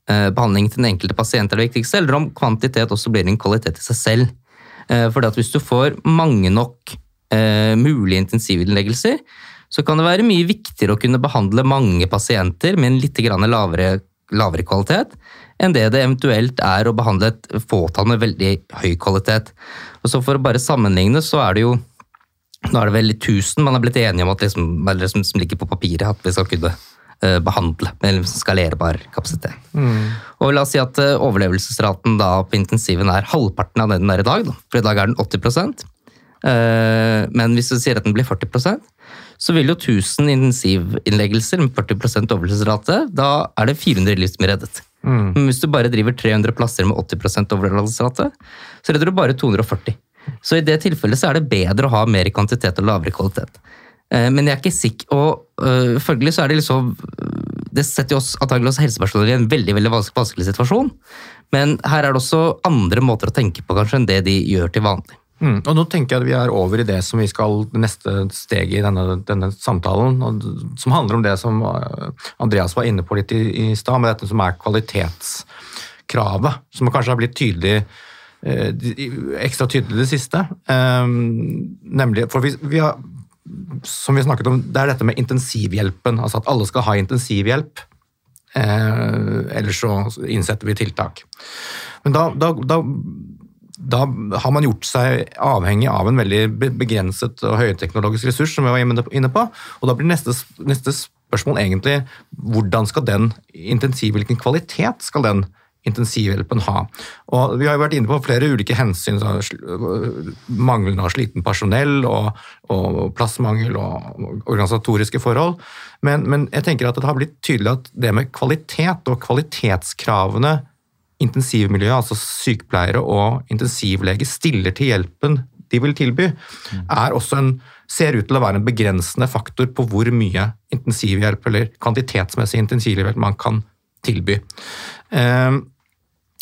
eh, behandlingen til den enkelte pasient er det viktigste, eller om kvantitet også blir en kvalitet i seg selv. At hvis du får mange nok mulige intensivinnleggelser, så kan det være mye viktigere å kunne behandle mange pasienter med en litt grann lavere, lavere kvalitet enn det det eventuelt er å behandle et fåtall med veldig høy kvalitet. Og så For å bare sammenligne, så er det jo nå er det vel 1000 man er blitt enige om at liksom, eller som, ligger på papiret, at vi skal kunne uh, behandle med liksom skalerbar kapasitet. Og La oss si at uh, overlevelsesraten da på intensiven er halvparten av det den er i dag. Da. For i dag er den 80 uh, Men hvis du sier at den blir 40 så vil jo 1000 intensivinnleggelser med 40% overlevelsesrate, da er det 400 liv som er reddet. Men hvis du bare driver 300 plasser med 80% overlevelsesrate, så redder du bare 240. Så i det tilfellet så er det bedre å ha mer kvantitet og lavere kvalitet. Eh, Men jeg er ikke sikker, og øh, følgelig så er det liksom Det setter jo oss antagelig oss helsepersonell i en veldig veldig vanskelig, vanskelig situasjon. Men her er det også andre måter å tenke på kanskje enn det de gjør til vanlig. Mm. Og nå tenker jeg at vi er over i det som vi skal, neste steget i denne, denne samtalen, og, som handler om det som eh, Andreas var inne på litt i, i stad, med dette som er kvalitetskravet, som kanskje har blitt tydelig eh, ekstra tydelig det siste. Eh, nemlig, for vi, vi har, som vi har snakket om, det er dette med intensivhjelpen, altså at alle skal ha intensivhjelp. Eh, ellers så innsetter vi tiltak. Men da, da, da, da har man gjort seg avhengig av en veldig begrenset og høyteknologisk ressurs, som vi var inne- på. Og da blir neste, neste spørsmål egentlig hvordan skal den intensiv, hvilken kvalitet skal den intensivhjelpen ha? Og Vi har jo vært inne på flere ulike hensyn. så Manglende av sliten personell og, og plassmangel og organisatoriske forhold. Men, men jeg tenker at det har blitt tydelig at det med kvalitet og kvalitetskravene intensivmiljøet, altså sykepleiere og intensivlege, stiller til hjelpen de vil tilby, er også en, ser ut til å være en begrensende faktor på hvor mye intensivhjelp eller kvantitetsmessig intensivhjelp man kan tilby. Um,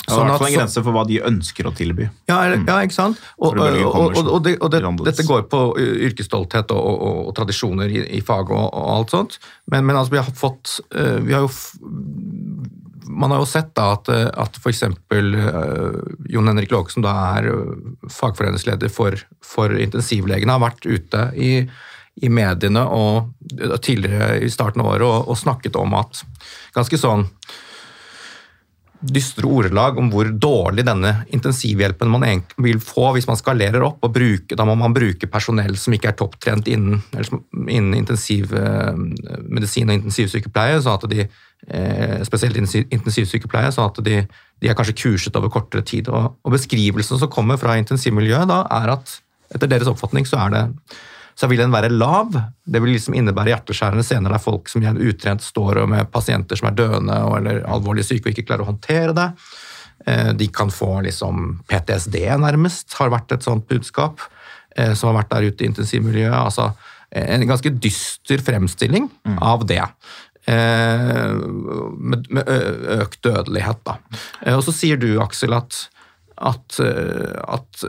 Det er i hvert fall en grense for hva de ønsker å tilby. ja, er- ja, ikke sant? Og, og, og, det, og det, dette går på yrkesstolthet og, tradisjoner i, i faget og, alt sånt. Men, men altså, vi har fått eh, vi har jo Man har jo sett da at, eh, at f.eks. Jon Henrik Låge, som da er eh, fagforeningsleder for, for intensivlegene, har vært ute i, i mediene og tidligere i starten av året og, og snakket om at ganske sånn dystre ordelag om hvor dårlig denne intensivhjelpen man vil få hvis man skalerer opp. og bruke, Da må man bruke personell som ikke er topptrent innen, innen intensivmedisin og intensivsykepleie, så at de, spesielt intensivsykepleie, så at de, de, er kanskje kurset over kortere tid. Og, og Beskrivelsen som kommer fra intensivmiljøet, da, er at etter deres oppfatning så er det så vil den være lav. Det vil liksom innebære hjerteskjærende scener der folk som er utrent står med pasienter som er døende eller alvorlig syke og ikke klarer å håndtere det. Eh, de kan få liksom PTSD, nærmest, har vært et sånt budskap eh, som har vært der ute i intensivmiljøet. Altså en ganske dyster fremstilling mm. av det. Med, med, økt dødelighet, da. Og så sier du, Aksel, at, at, at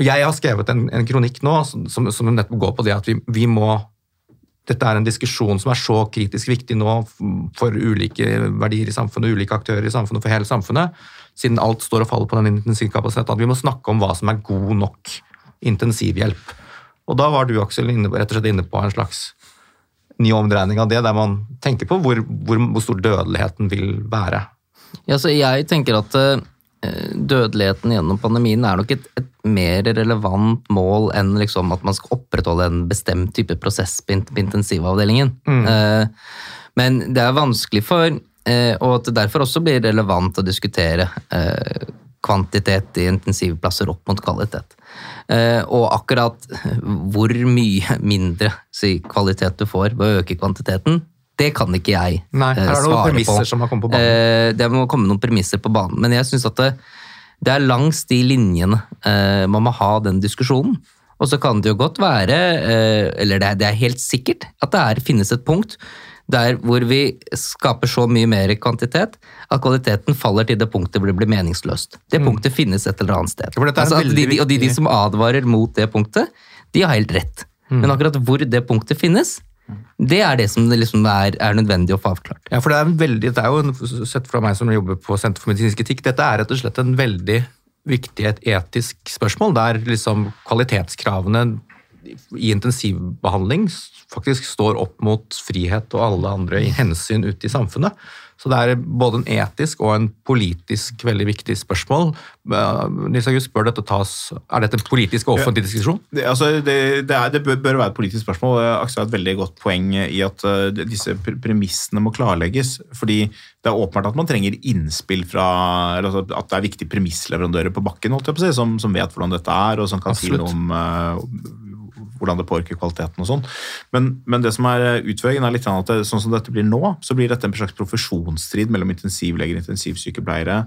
jeg har skrevet en, en kronikk nå som, som, nettopp går på det at vi, vi, må Dette er en diskusjon som er så kritisk viktig nå for ulike verdier i samfunnet, ulike aktører i samfunnet, for hele samfunnet, siden alt står og faller på den intensivkapasiteten, at vi må snakke om hva som er god nok intensivhjelp. Og da var du, Aksel, inne, rett og slett inne på en slags ny omdreining av det, der man tenker på hvor, hvor, hvor stor dødeligheten vil være. Ja, så jeg tenker at Eh, dødeligheten gjennom pandemien er nok et, et mer relevant mål enn liksom at man skal opprettholde en bestemt type prosess på intensivavdelingen. Mm. Eh, men det er vanskelig for, eh, og at det derfor også blir relevant å diskutere kvantitet i intensivplasser opp mot kvalitet. Og akkurat hvor mye mindre kvalitet du får ved å øke kvantiteten, det kan ikke jeg Nei, her er det noen premisser som har kommet på banen. Eh, det må komme noen premisser på banen. Men jeg syns at det, det, er langs de linjene eh, man må ha den diskusjonen. Og så kan det jo godt være, eh, eller det er, det er helt sikkert, at det er, finnes et punkt der hvor vi skaper så mye mer kvantitet at kvaliteten faller til det punktet hvor det blir meningsløst. Det mm. punktet finnes et eller annet sted. Altså de, og de, de, som advarer mot det punktet, de har helt rett. Mm. Men akkurat hvor det punktet finnes, det er det som liksom er, er, nødvendig å få avklart. Ja, for det er, veldig, det er jo sett fra meg som jobber på Senter for medisinsk etikk, dette er rett og slett en veldig viktig et etisk spørsmål, der liksom kvalitetskravene i intensivbehandling faktisk står opp mot frihet og alle andre hensyn ute i samfunnet. Så det er både en etisk og en politisk veldig viktig spørsmål. Nils August, bør dette tas, Er dette en politisk og offentlig diskusjon? Det, altså, det, det, er, det, bør være et politisk spørsmål. Aksel har et veldig godt poeng i at uh, disse premissene må klarlegges. fordi det er åpenbart at man trenger innspill fra altså At det er viktige premissleverandører på bakken på si, som, som, vet hvordan dette er, og som kan Absolutt. si noe om uh, hvordan det påvirker kvaliteten og sånn. Men, men, det som er utfordringen, er litt at det, sånn som dette blir nå, så blir dette en slags profesjonsstrid mellom intensivleger, intensivsykepleiere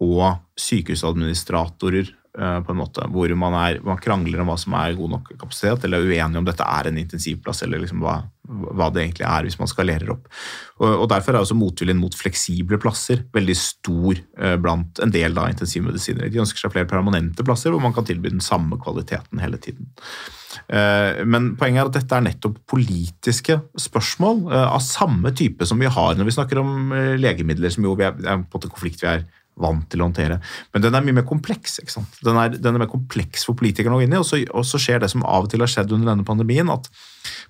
og sykehusadministratorer eh, på en måte, hvor man, er, man, krangler om hva som er god nok kapasitet, eller er uenige om dette er en intensivplass, eller liksom hva, hva, det egentlig er hvis man skalerer opp. Og, og Derfor er også motviljen mot fleksible plasser veldig stor eh, blant en del da, intensivmedisinere. De ønsker seg flere permanente plasser hvor man kan tilby den samme kvaliteten hele tiden. Eh, men poenget er at dette er nettopp politiske spørsmål eh, av samme type som vi har når vi snakker om eh, legemidler, som jo er på en måte konflikt vi er vant til å håndtere. Men den er mye mer kompleks. ikke sant? Den er, den er mer kompleks for politikerne å gå inn i, og så, og så, skjer det som av og til har skjedd under denne pandemien, at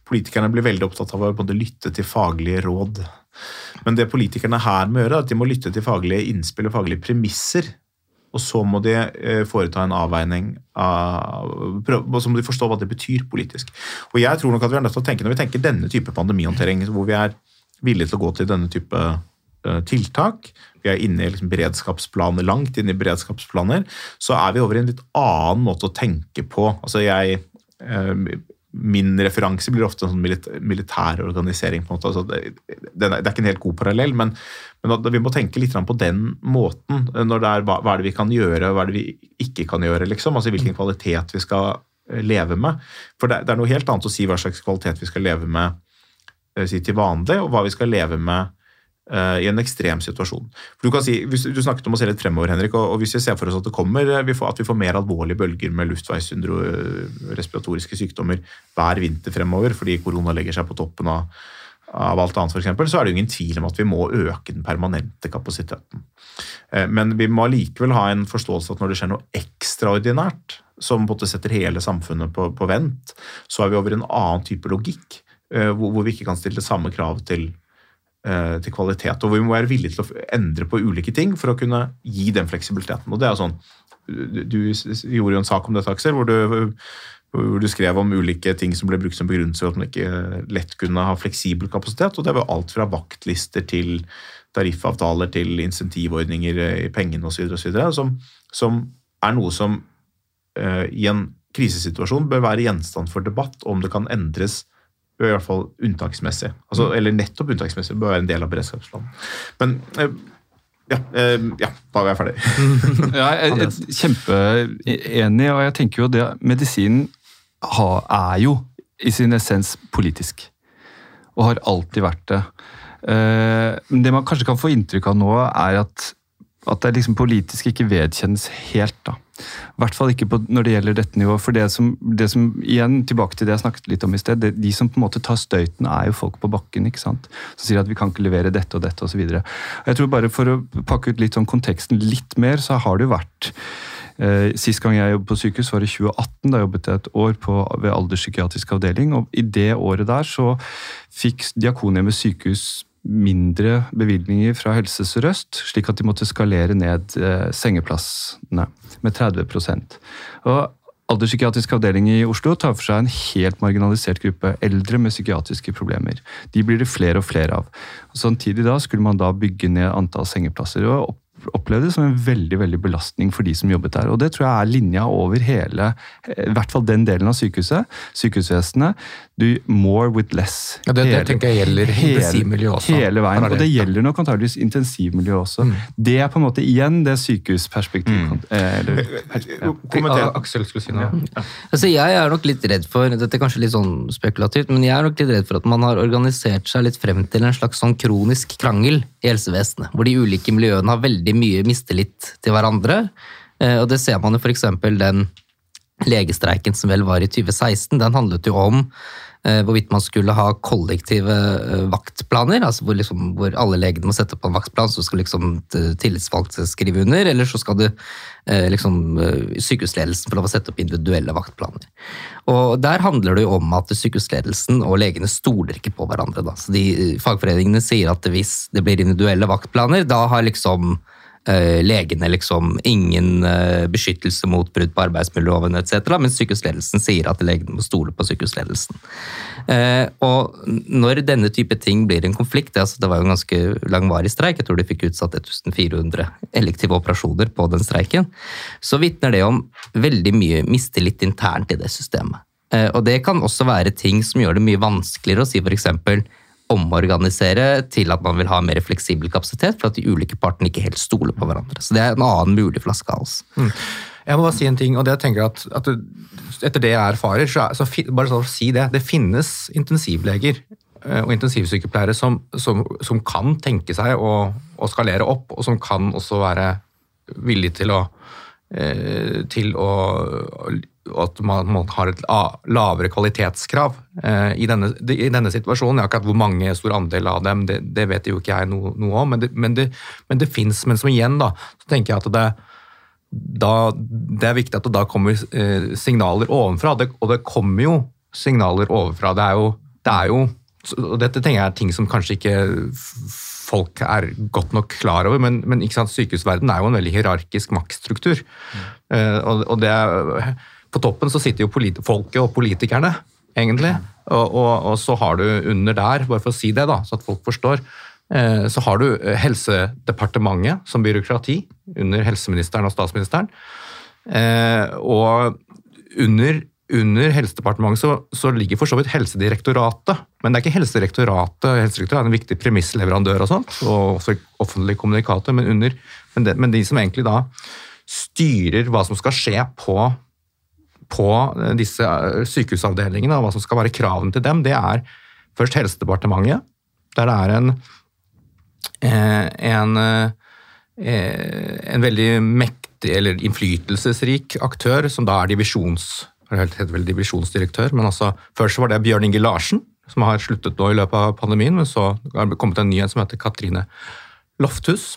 politikerne blir veldig opptatt av å lytte til faglige råd. Men det politikerne her må gjøre, er at de må lytte til faglige innspill og faglige premisser og så må de eh, foreta en avveining av, og så må de forstå hva det betyr politisk. Og jeg tror nok at vi er nødt til å tenke, Når vi tenker denne type pandemihåndtering, hvor vi er villige til å gå til denne type tiltak, vi er inne i liksom beredskapsplaner, langt inne i beredskapsplaner, så er vi over i en litt annen måte å tenke på. Altså jeg eh, min referanse blir ofte en sånn militær organisering. på en måte. Altså, det, det, er ikke en helt god parallell, men, men vi må tenke litt på den måten. når det er, hva, er det vi kan gjøre, hva er det vi ikke kan gjøre? liksom, altså Hvilken kvalitet vi skal eh, leve med. For det, det er noe helt annet å si hva slags kvalitet vi skal leve med eh, si, til vanlig, og hva vi skal leve med Eh, i en ekstrem situasjon. For Du kan si, du snakket om å se litt fremover, Henrik, og hvis vi ser for oss at det kommer, eh, at vi får mer alvorlige bølger med luftveisrespiratoriske sykdommer hver vinter fremover fordi korona legger seg på toppen av, av alt annet, for eksempel, så er det jo ingen tvil om at vi må øke den permanente kapasiteten. Eh, men vi må likevel ha en forståelse at når det skjer noe ekstraordinært, som på en måte setter hele samfunnet på, på vent, så er vi over en annen type logikk, hvor, vi ikke kan stille samme krav til eh, til kvalitet. Og vi må være villige til å endre på ulike ting for å kunne gi den fleksibiliteten. Og det er sånn, Du du gjorde jo en sak om dette, Aksel, hvor du, hvor du skrev om ulike ting som ble brukt som begrunnelse for at man ikke lett kunne ha fleksibel kapasitet. og Det var alt fra vaktlister til tariffavtaler til insentivordninger i pengene osv. Som, som er noe som eh, i en krisesituasjon bør være gjenstand for debatt om det kan endres i hvert fall unntaksmessig. Altså, Mm. eller nettopp unntaksmessig bør være en del av beredskapsplanen. Men eh, ja, eh, ja, da var jeg ferdig. Ja, jeg jeg er kjempeenig, og jeg tenker jo det Medisinen er jo i sin essens politisk. Og har alltid vært det. Eh, Men det man kanskje kan få inntrykk av nå, er at, at det liksom politisk ikke vedkjennes helt. da. I hvert fall ikke på, når det gjelder dette nivået. For det som, det som, igjen tilbake til det jeg snakket litt om i sted, det, de som på en måte tar støyten, er jo folk på bakken. ikke sant? Som sier at vi kan ikke levere dette og dette osv. Jeg tror bare for å pakke ut litt sånn konteksten litt mer, så har det jo vært Eh, Sist gang jeg jobbet på sykehus, var i 2018. Da jobbet jeg et år på, ved alderspsykiatrisk avdeling. og I det året der så fikk Diakonhjemmet sykehus mindre bevilgninger fra Helse Sør-Øst, slik at de måtte skalere ned eh, sengeplassene med 30% Og Alderspsykiatrisk avdeling i Oslo tar for seg en helt marginalisert gruppe eldre med psykiatriske problemer. De blir det flere og flere av. Og samtidig da skulle man da bygge ned antall sengeplasser. og opp- opplevde det som en veldig veldig belastning for de som jobbet der. Og det tror jeg er linja over hele, eh, i hvert fall den delen av sykehuset, sykehusvesenet. Du, more with less. Ja, det- det tenker jeg gjelder intensivmiljøet også. Hele veien. Og det gjelder nok antageligvis intensivmiljøet også. Mm. Det er på en måte igjen det sykehusperspektivet. Mm. eller- ja. Aksel skulle si noe. Altså, jeg er nok litt redd for, dette er kanskje litt sånn spekulativt, men jeg er nok litt redd for at man har organisert seg litt frem til en slags sånn kronisk krangel i helsevesenet, hvor de ulike miljøene har veldig mye mistillit til hverandre. Eh, Og det ser man jo eksempel den legestreiken som vel var i 2016, den handlet jo om eh, hvorvidt man skulle ha kollektive eh, vaktplaner, altså hvor, liksom, hvor alle legene må sette opp en vaktplan, så skal liksom t- tillitsvalgte skrive under, eller så skal du eh, liksom, eh, sykehusledelsen få lov å sette opp individuelle vaktplaner. Og Der handler det jo om at sykehusledelsen og legene stoler ikke på hverandre. Da. Så de, Fagforeningene sier at hvis det blir individuelle vaktplaner, da har liksom eh, legene liksom ingen eh, beskyttelse mot brudd på arbeidsmiljøloven etc., mens sykehusledelsen sier at legene må stole på sykehusledelsen. Eh, og når denne type ting blir en konflikt, altså det var jo en ganske langvarig streik, jeg tror de fikk utsatt 1400 elektive operasjoner på den streiken, så vitner det om veldig mye mistillit internt i det systemet. Eh, og det kan også være ting som gjør det mye vanskeligere å si eksempel omorganisere til at man vil ha mer fleksibel kapasitet, for at de ulike partene ikke helt stoler på hverandre. Så det er en annen mulig flaskehals. Jeg må bare si en ting, og det jeg tenker at, at etter det jeg erfarer, så, er, så bare sånn å si det, det finnes intensivleger eh, og intensivsykepleiere som, som, som kan tenke seg å, å skalere opp, og som kan også være villige til å eh, til å at man, man har et lavere kvalitetskrav eh, i, denne, i denne situasjonen. Akkurat hvor mange stor andel av dem, det, det vet jo ikke jeg noe, noe om, men det, men det, men det fins. Men som igjen, da, så tenker jeg at det, da, det er viktig at det da kommer eh, signaler ovenfra, det, og det kommer jo signaler ovenfra. Det er jo, det er jo og Dette tenker jeg er ting som kanskje ikke folk er godt nok klar over, men, men sykehusverdenen er jo en veldig hierarkisk maktstruktur. Eh, og, og det er, på toppen så sitter jo folket og politikerne, egentlig. Og, og, og så har du under der, bare for å si det, da, så at folk forstår, eh, så har du eh, Helsedepartementet som byråkrati under helseministeren og statsministeren. Eh, og under, under Helsedepartementet så, så ligger for så vidt Helsedirektoratet. Men det er ikke Helsedirektoratet. Helsedirektoratet er en viktig premissleverandør og sånt, og også offentlig kommunikator, men, under, men, det, men de som egentlig da styrer hva som skal skje på, på disse eh, sykehusavdelingene, og hva som skal være kravene til dem, det er først Helsedepartementet, der det er en, eh, en, eh, en veldig mektig eller innflytelsesrik aktør, som da er divisjons, vel divisjonsdirektør, men altså, først var det Bjørn Inge Larsen, som har sluttet nå i løpet av pandemien, men så har det kommet en ny en som heter Katrine Lofthus,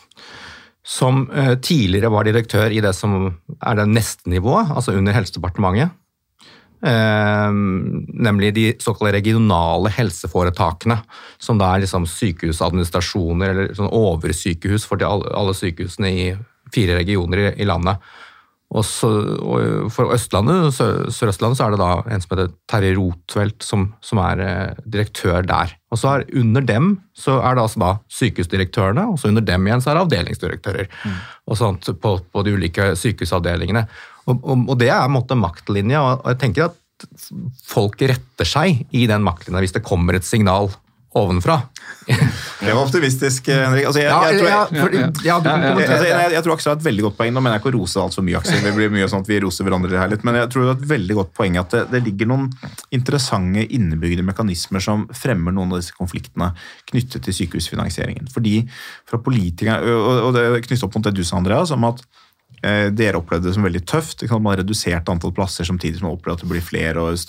som eh, tidligere var direktør i det som er det neste nivået, altså under Helsedepartementet. eh, nemlig de såkalte regionale helseforetakene, som da er liksom sykehusadministrasjoner eller sånn oversykehus for alle, sykehusene i fire regioner i, landet. Og, så, og For Østlandet, Sør- Sør-Østlandet så er det da en som heter Terje Rotveldt, som, som er eh, direktør der. Og så er Under dem så er det altså da sykehusdirektørene, og så under dem igjen så er det avdelingsdirektører. og sånt på, på de ulike sykehusavdelingene. Og, og, og det er en måte maktlinja, og jeg tenker at folk retter seg i den maktlinja hvis det kommer et signal ovenfra. Det var optimistisk, Henrik. Altså, jeg, Ja, jeg, tror, ja, jeg, ja, du ja, ja. altså, jeg, jeg tror Aksel har et veldig godt poeng. Nå mener jeg ikke å rose altfor mye, Aksel. Det blir mye sånn at vi roser hverandre her litt. Men jeg tror det er et veldig godt poeng at det, det ligger noen interessante innebygde mekanismer som fremmer noen av disse konfliktene knyttet til sykehusfinansieringen. Fordi fra politikere, og og det knyttet opp mot det du sa, Andreas, om at dere opplevde det som veldig tøft. Man redusert antall plasser samtidig som man opplever at det blir flere og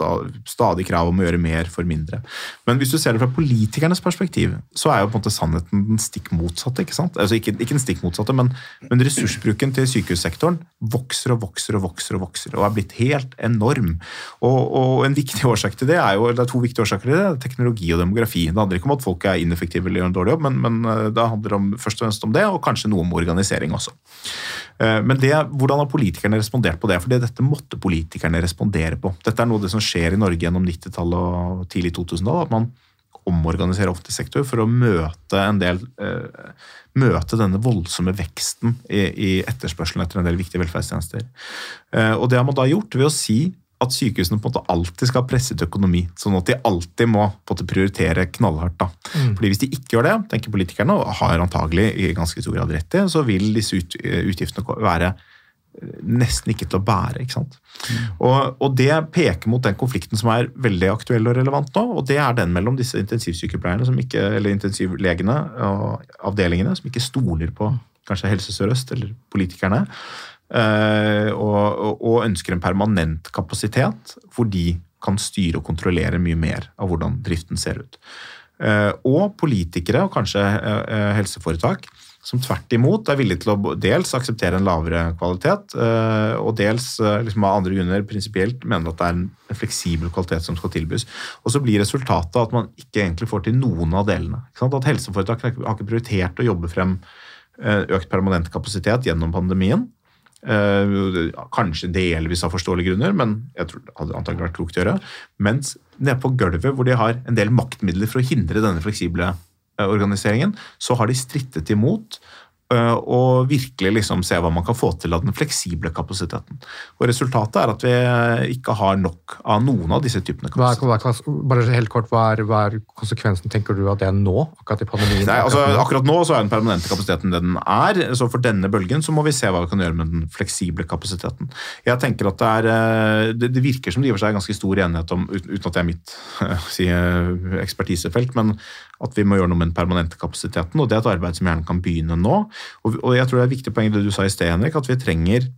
stadig krav om å gjøre mer for mindre. Men hvis du ser det fra politikernes perspektiv, så er jo på en måte sannheten den stikk motsatte. ikke sant? Altså ikke, ikke den stikk motsatte, men, men ressursbruken til sykehussektoren vokser og vokser og vokser og vokser, og er blitt helt enorm. Og, og en viktig årsak til det er jo, det er to viktige årsaker til det, det teknologi og demografi. Det handler ikke om at folk er ineffektive eller gjør en dårlig jobb, men, men eh, det handler om, først og fremst om det, og kanskje noe om organisering også. Eh, Men det, hvordan har politikerne respondert på det? For dette måtte politikerne respondere på. Dette er noe av det som skjer i Norge gjennom 90-tallet og tidlig 2000-tall. At man omorganiserer offentlig sektor for å møte del eh, møte denne voldsomme veksten i, i etterspørselen etter en del viktige velferdstjenester. Eh, og det har man da gjort ved å si at sykehusene på en måte alltid skal ha presset økonomi, sånn at de alltid må på en måte prioritere knallhardt. da. Fordi Hvis de ikke gjør det, tenker politikerne, og har antagelig i ganske stor grad rett i, så vil disse utgiftene være eh, nesten ikke til å bære. ikke sant? Og, og det peker mot den konflikten som er veldig aktuell og relevant nå, og det er den mellom disse intensivsykepleierne, som ikke, eller intensivlegene og avdelingene, som ikke stoler på kanskje Helse Sør-Øst eller politikerne, eh, og, og, og ønsker en permanent kapasitet hvor de kan styre og kontrollere mye mer av hvordan driften ser ut. Eh, og politikere, og kanskje eh, eh, helseforetak, som tvert imot er villige til å dels akseptere en lavere kvalitet, eh, og dels eh, liksom av andre grunner prinsipielt mener at det er en fleksibel kvalitet som skal tilbys. Og så blir resultatet at man ikke egentlig får til noen av delene. At helseforetak har ikke prioritert å jobbe frem eh, økt permanent kapasitet gjennom pandemien. Eh, kanskje delvis av forståelige grunner, men jeg tror det hadde antagelig vært klokt å gjøre. Mens nede på gulvet, hvor de har en del maktmidler for å hindre denne fleksible eh, organiseringen, så har de strittet imot og virkelig liksom se hva man kan få til av den fleksible kapasiteten. Og Resultatet er at vi ikke har nok av noen av disse typene kapasitet. bare helt kort, hva er, hva er konsekvensen, tenker du, av det nå? Akkurat i pandemien? Nei, altså Akkurat nå? Så er den permanente kapasiteten det den er. Så for denne bølgen så må vi se hva vi kan gjøre med den fleksible kapasiteten. Jeg tenker at Det er, eh, det, det virker som det gir seg ganske stor enighet om, uten, at det er mitt eh, si, eh, ekspertisefelt, men at vi må gjøre noe med den permanente kapasiteten. og Det er et arbeid som gjerne kan begynne nå. Og, jeg tror det er et viktig poeng det du sa i sted, Henrik, at vi trenger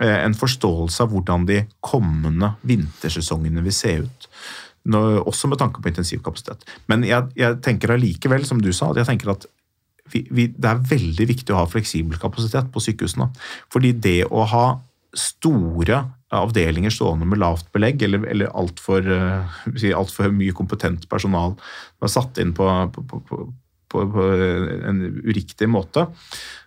eh, en forståelse av hvordan de kommende vintersesongene vil se ut. Nå, også med tanke på intensivkapasitet. Men jeg, jeg tenker allikevel, som du sa, at jeg tenker at vi, vi, det er veldig viktig å ha fleksibel kapasitet på sykehusene. Fordi det å ha store avdelinger stående med lavt belegg, eller, eller altfor uh, alt for mye kompetent personal som er satt inn på, på, på, på, en uriktig måte,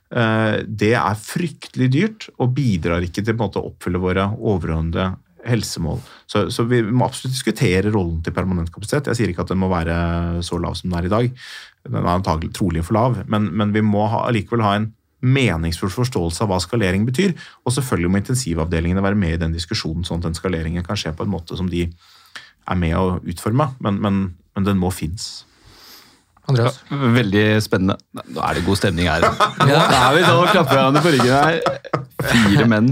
eh, det er fryktelig dyrt og bidrar ikke til å oppfylle våre overordnede helsemål. Så, så vi må absolutt diskutere rollen til permanent kapasitet. Jeg sier ikke at den må være så lav som den er i dag. Den er antagelig trolig for lav, men, men vi må ha, ha en meningsfull forståelse av hva skalering betyr. Og selvfølgelig må intensivavdelingene være med i den diskusjonen, sånn at den skaleringen kan skje på en måte som de er med å utforme, men, men, men den må finnes. Andreas? Veldig spennende. Nå er det god stemning her. Nå er vi sånn og klapper hverandre på ryggen her. Fire menn.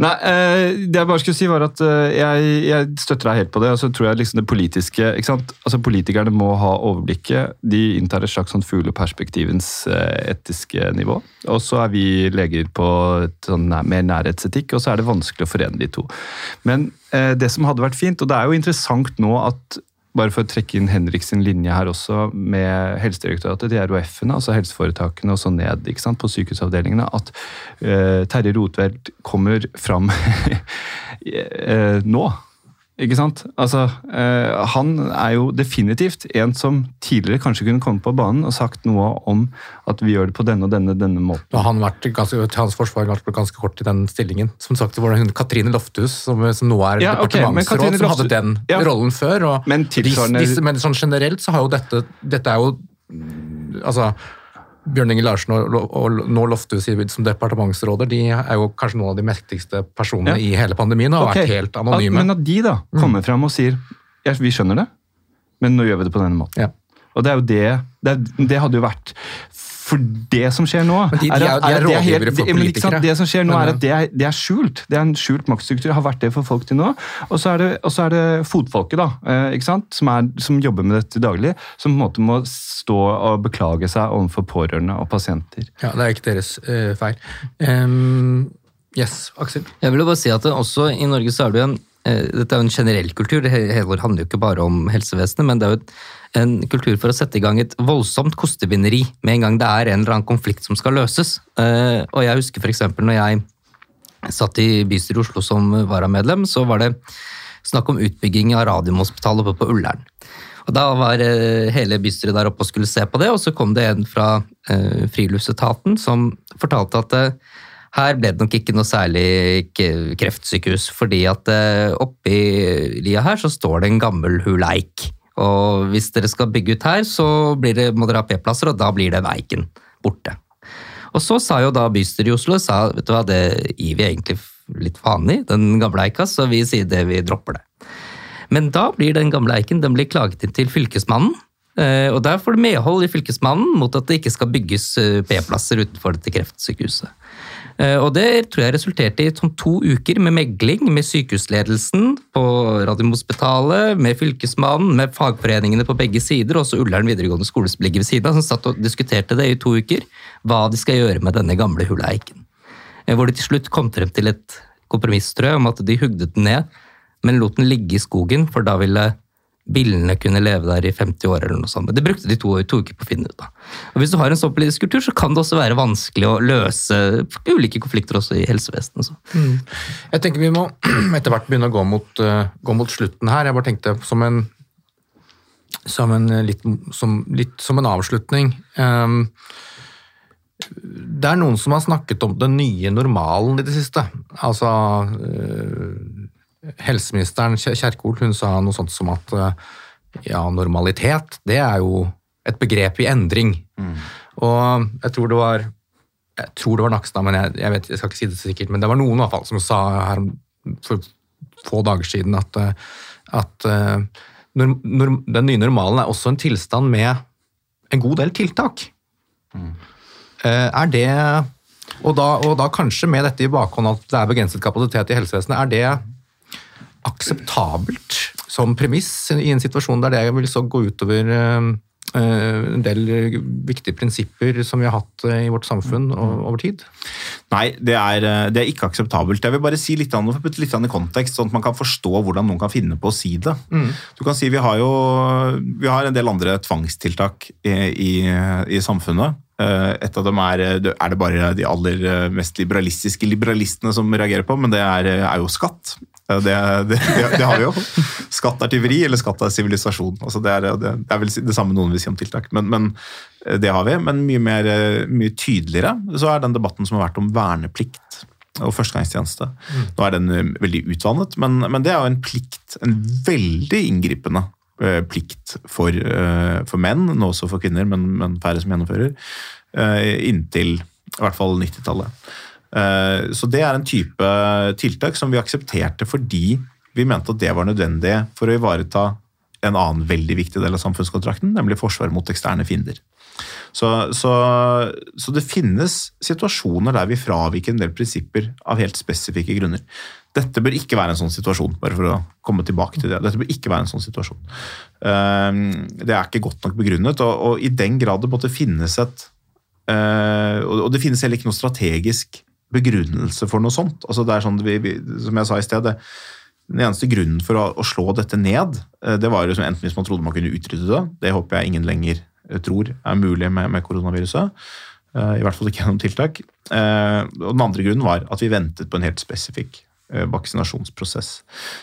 Nei, eh, det jeg bare skulle si var at eh, jeg, jeg støtter deg helt på det. Og så tror jeg liksom det politiske ikke sant? Altså Politikerne må ha overblikket. De inntar et slags sånn fugleperspektivens eh, etiske nivå. Og så er vi leger på et sånn nær- mer nærhetsetikk, og så er det vanskelig å forene de to. Men det som hadde vært fint, og det er jo interessant nå at bare for å trekke inn Henrik sin linje her også, med Helsedirektoratet, de RHF-ene, altså helseforetakene og så ned ikke sant, på sykehusavdelingene, at uh, Terje Rotveldt kommer fram uh, nå. Ikke sant? Altså, eh, han er jo definitivt en som tidligere kanskje kunne kommet på banen og sagt noe om at vi gjør det på denne og denne, denne måten. Og han vært ganske, til hans forsvar vært ganske kort i den stillingen. Som sagt, det var hun Katrine Lofthus, som, som nå er Ja, departementsråd, okay, som hadde den Ja. rollen før. Og Men tilsvarende- disse, men sånn generelt så har jo dette Dette er jo Altså Bjørn Inge Larsen og, og nå Lofthus som departementsråder, de er jo kanskje noen av de mektigste personene Ja. i hele pandemien og har okay. vært helt At, anonyme. men at de da kommer fram og sier ja, vi skjønner det, men nå gjør vi det på denne måten. Ja. Og det er jo det Det, det hadde jo vært For det som skjer nå de- de er- er det helt- som skjer nå, er at det er, det er skjult. Det er en skjult maktstruktur. Har vært det for folk til nå. Og så er det, og så er det fotfolket, da, eh, ikke sant? Som, er, som jobber med dette daglig, som på en måte må stå og beklage seg overfor pårørende og pasienter. Ja, det er ikke deres uh, feil. Um, yes, Aksel? Jeg vil jo bare si at også i Norge så er det jo en eh, dette er jo en generell kultur, det handler jo ikke bare om helsevesenet, men det er jo et, en kultur for å sette i gang et voldsomt kostevinneri med en gang det er en eller annen konflikt som skal løses. Eh, og jeg husker f.eks. når jeg satt i bystyret i Oslo som varamedlem, så var det snakk om utbygging av Radiumhospitalet oppe på Ullern. Og Da var eh, hele bystyret der oppe og skulle se på det, og så kom det en fra eh, Friluftsetaten som fortalte at her ble det nok ikke noe særlig kreftsykehus, fordi at oppi lia her så står det en gammel hul eik. Og hvis dere skal bygge ut her, så det, må dere ha P-plasser, og da blir den eiken borte. Og så sa jo da bystyret i Oslo sa, vet du hva, det gir vi egentlig litt vanlig, den gamle eika, så vi sier det, vi dropper det. Men da blir den gamle eiken den blir klaget inn til Fylkesmannen. eh, Og der får du medhold i Fylkesmannen mot at det ikke skal bygges eh, P-plasser utenfor dette kreftsykehuset. Eh, Og det tror jeg resulterte i sånn to uker med megling med sykehusledelsen på Radiumhospitalet, med Fylkesmannen, med fagforeningene på begge sider, og også Ullern videregående skole som ligger ved siden av, som satt og diskuterte det i to uker, hva de skal gjøre med denne gamle hule eiken. Eh, Hvor de til slutt kom frem til et kompromiss, tror jeg, om at de hugde den ned, men lot den ligge i skogen, for da ville billene kunne leve der i 50 år eller noe sånt. Det brukte de to, to uker på å finne ut av. Og Hvis du har en sånn politisk kultur, så kan det også være vanskelig å løse ulike konflikter også i helsevesenet. Mm. Jeg tenker vi må etter hvert begynne å gå mot, uh, gå mot slutten her. Jeg bare tenkte som en, som en, eh, litt, som, litt som en avslutning. Um, det er noen som har snakket om den nye normalen i det siste. Altså eh, Helseministeren Kjer- Kjerkol hun sa noe sånt som at eh, ja, normalitet, det er jo et begrep i endring. Og jeg tror det var jeg tror det var Nakstad, men jeg, jeg, vet, jeg skal ikke si det sikkert, men det var noen i hvert fall som sa her for få dager siden at, eh, at eh, norm, norm, den nye normalen er også en tilstand med en god del tiltak. Mm. Er det og da, og da kanskje med dette i bakhånd at det er begrenset kapasitet i helsevesenet, er det akseptabelt som premiss i en situasjon der det vil så gå utover eh, eh, en del viktige prinsipper som vi har hatt eh, i vårt samfunn over tid? Nei, det er, det er ikke akseptabelt. Jeg vil bare si litt, an- putte litt an i kontekst, sånn at man kan forstå hvordan noen kan finne på å si det. Du kan si Vi har jo vi har en del andre tvangstiltak i, i, i samfunnet. Et av dem er, er det bare de aller mest liberalistiske liberalistene som reagerer på, men det er, er jo skatt. Eh, Det, det, det, har vi jo. Skatt er tyveri, eller skatt er sivilisasjon. Altså det, er, det, det er vel det samme noen vil si om tiltak, men, men eh, det har vi. Men mye, mer, eh, mye tydeligere så er den debatten som har vært om verneplikt og førstegangstjeneste. Nå er den eh, veldig utvannet, men, men det er jo en plikt, en veldig inngripende eh, plikt for, eh, for menn, nå også for kvinner, men, men færre som gjennomfører, eh, inntil i hvert fall 90-tallet. Eh, Så det er en type tiltak som vi aksepterte fordi vi mente at det var nødvendig for å ivareta en annen veldig viktig del av samfunnskontrakten, nemlig forsvar mot eksterne fiender. Så, så, så det finnes situasjoner der vi fraviker en del prinsipper av helt spesifikke grunner. Dette bør ikke være en sånn situasjon, bare for å komme tilbake til det. Dette bør ikke være en sånn situasjon. Eh, Det er ikke godt nok begrunnet, og, og i den grad det måtte finnes et eh, Og det finnes heller ikke noe strategisk begrunnelse for noe sånt. Altså det er sånn, vi, vi, som jeg sa i sted, den eneste grunnen for å, å slå dette ned, eh, det var jo enten hvis man trodde man kunne utrydde det, det håper jeg ingen lenger eh, tror er mulig med, med koronaviruset, eh, i hvert fall ikke gjennom tiltak. Og den andre grunnen var at vi ventet på en helt spesifikk vaksinasjonsprosess.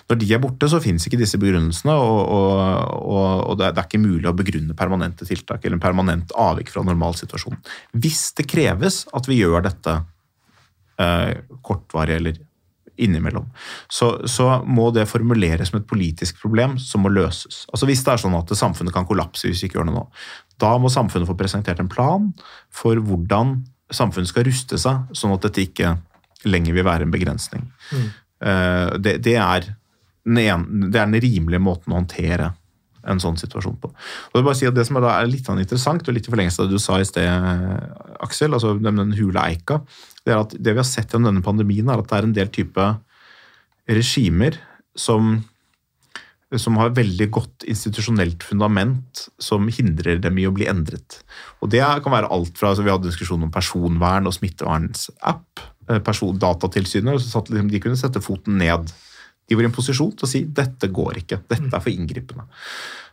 Når de er borte, så finnes ikke disse begrunnelsene, og, og, og, det, er, ikke mulig å begrunne permanente tiltak eller en permanent avvik fra normalsituasjonen. Hvis det kreves at vi gjør dette kortvarig eller innimellom, så, så, må det formuleres som et politisk problem som må løses. Altså Hvis det er sånn at samfunnet kan kollapse hvis vi ikke gjør noe nå, da må samfunnet få presentert en plan for hvordan samfunnet skal ruste seg, sånn at dette ikke lenger vil være en begrensning. Mm. Det, det, er en, det, er den rimelige måten å håndtere en sånn situasjon på. Og Det, bare si at det som er, er litt sånn interessant, og litt i forlengelse av det du sa i sted, Aksel, altså den, den hule eika, det er at det vi har sett gjennom denne pandemien, er at det er en del type regimer som som har veldig godt institusjonelt fundament som hindrer dem i å bli endret. Og Det kan være alt fra altså Vi hadde diskusjon om personvern og smittevernsapp. Eh, person, datatilsynet, så liksom, De kunne sette foten ned. De var i en posisjon til å si dette går ikke, dette er for inngripende.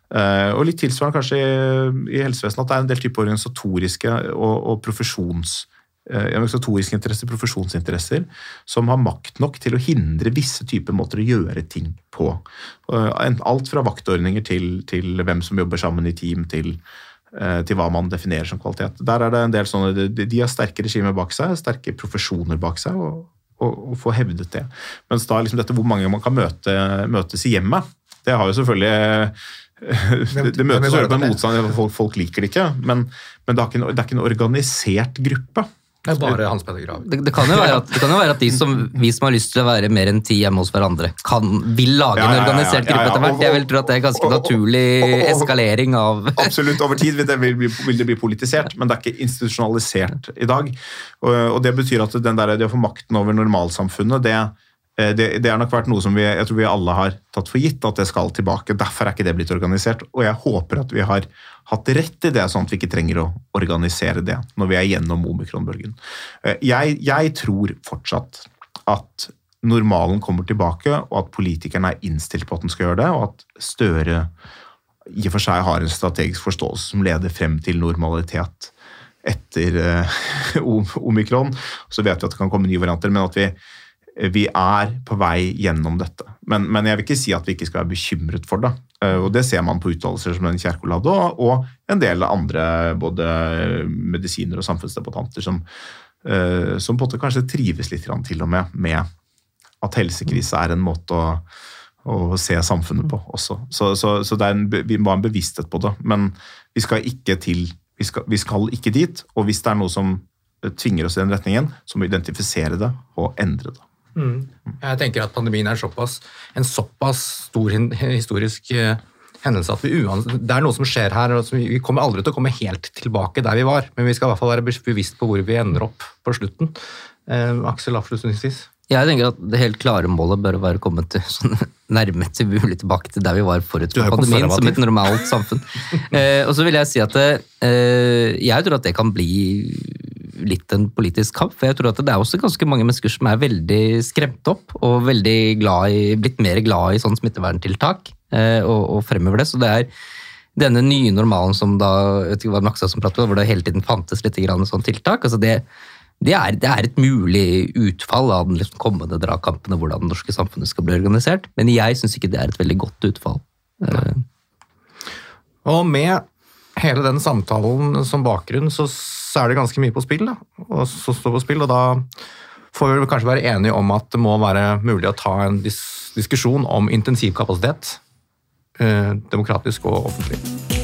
Uh, og litt tilsvarende kanskje i, helsevesenet at det er en del type organisatoriske og, og profesjons Eh, organisatoriske interesser, profesjonsinteresser, som har makt nok til å hindre visse typer måter å gjøre ting på. Eh, alt fra vaktordninger til, til hvem som jobber sammen i team, til, eh, til, hva man definerer som kvalitet. Der er det en del sånne, De har sterke regimer bak seg, sterke profesjoner bak seg, og, og, å, få hevdet det. Mens da liksom dette hvor mange man kan møte, møtes i hjemmet, det har jo selvfølgelig det, det møtes jo med motstand, folk, folk, liker det ikke, men, men det, er ikke, det er ikke en organisert gruppe. Det er bare Hans Petter Grav. Det, det, kan at, det, kan jo være at, de som, vi som har lyst til å være mer enn ti hjemme hos hverandre, kan, vil lage en organisert gruppe etter hvert. Jeg vil tro at det er ganske naturlig eskalering av Absolutt. Over tid vil det bli, vil det bli politisert, men det er ikke institusjonalisert i dag. Og, og det betyr at der, det å få makten over normalsamfunnet, det det, det har nok vært noe som vi, jeg tror vi alle har tatt for gitt at det skal tilbake. Derfor er ikke det blitt organisert. Og jeg håper at vi har hatt rett i det, sånn at vi ikke trenger å organisere det når vi er gjennom omikronbølgen. Eh, jeg, jeg tror fortsatt at normalen kommer tilbake, og at politikerne er innstilt på at den skal gjøre det, og at Støre i og for seg har en strategisk forståelse som leder frem til normalitet etter uh, omikron. Så vet vi at det kan komme nye varianter, men at vi vi er på vei gjennom dette. Men, men, jeg vil ikke si at vi ikke skal være bekymret for det. Eh, og Det ser man på uttalelser som den Kjerkol hadde, og, en del andre både medisiner og samfunnsdebattanter som, uh, som på en måte kanskje trives litt til og med med at helsekrise er en måte å, å se samfunnet på også. Så, så, så en, vi må ha en bevissthet på det. Men vi skal ikke til vi skal, vi skal ikke dit. Og hvis det er noe som tvinger oss i den retningen, så må vi identifisere det og endre det. Mm. Jeg tenker at pandemien er såpass, en såpass stor historisk eh, hendelse at vi det er noe som skjer her. og Vi kommer aldri til å komme helt tilbake der vi var, men vi skal i hvert fall være bevisst på hvor vi ender opp på slutten. Eh, Aksel avslutningsvis? Jeg tenker at Det helt klare målet bør være å komme til sånn nærmest mulig tilbake til der vi var forut for pandemien, som et normalt samfunn. eh, og så vil jeg si at eh, jeg tror at det kan bli litt en politisk kamp. For jeg tror at det er også ganske mange mennesker som er veldig skremt opp og veldig glad i, blitt mer glad i sånn smitteverntiltak eh, og, og, fremover det. Så det er denne nye normalen som da vet ikke hva Naksa som pratet, hvor det hele tiden fantes litt grann sånn tiltak. altså det, det, er, det er, et mulig utfall av den liksom kommende dragkampen og hvordan det norske samfunnet skal bli organisert. Men jeg syns ikke det er et veldig godt utfall. Ja. Og med hele den samtalen som bakgrunn, så så er det ganske mye på spill. Da. Og så står på spill, og da får vi kanskje være enige om at det må være mulig å ta en dis diskusjon om intensivkapasitet, eh, demokratisk og offentlig.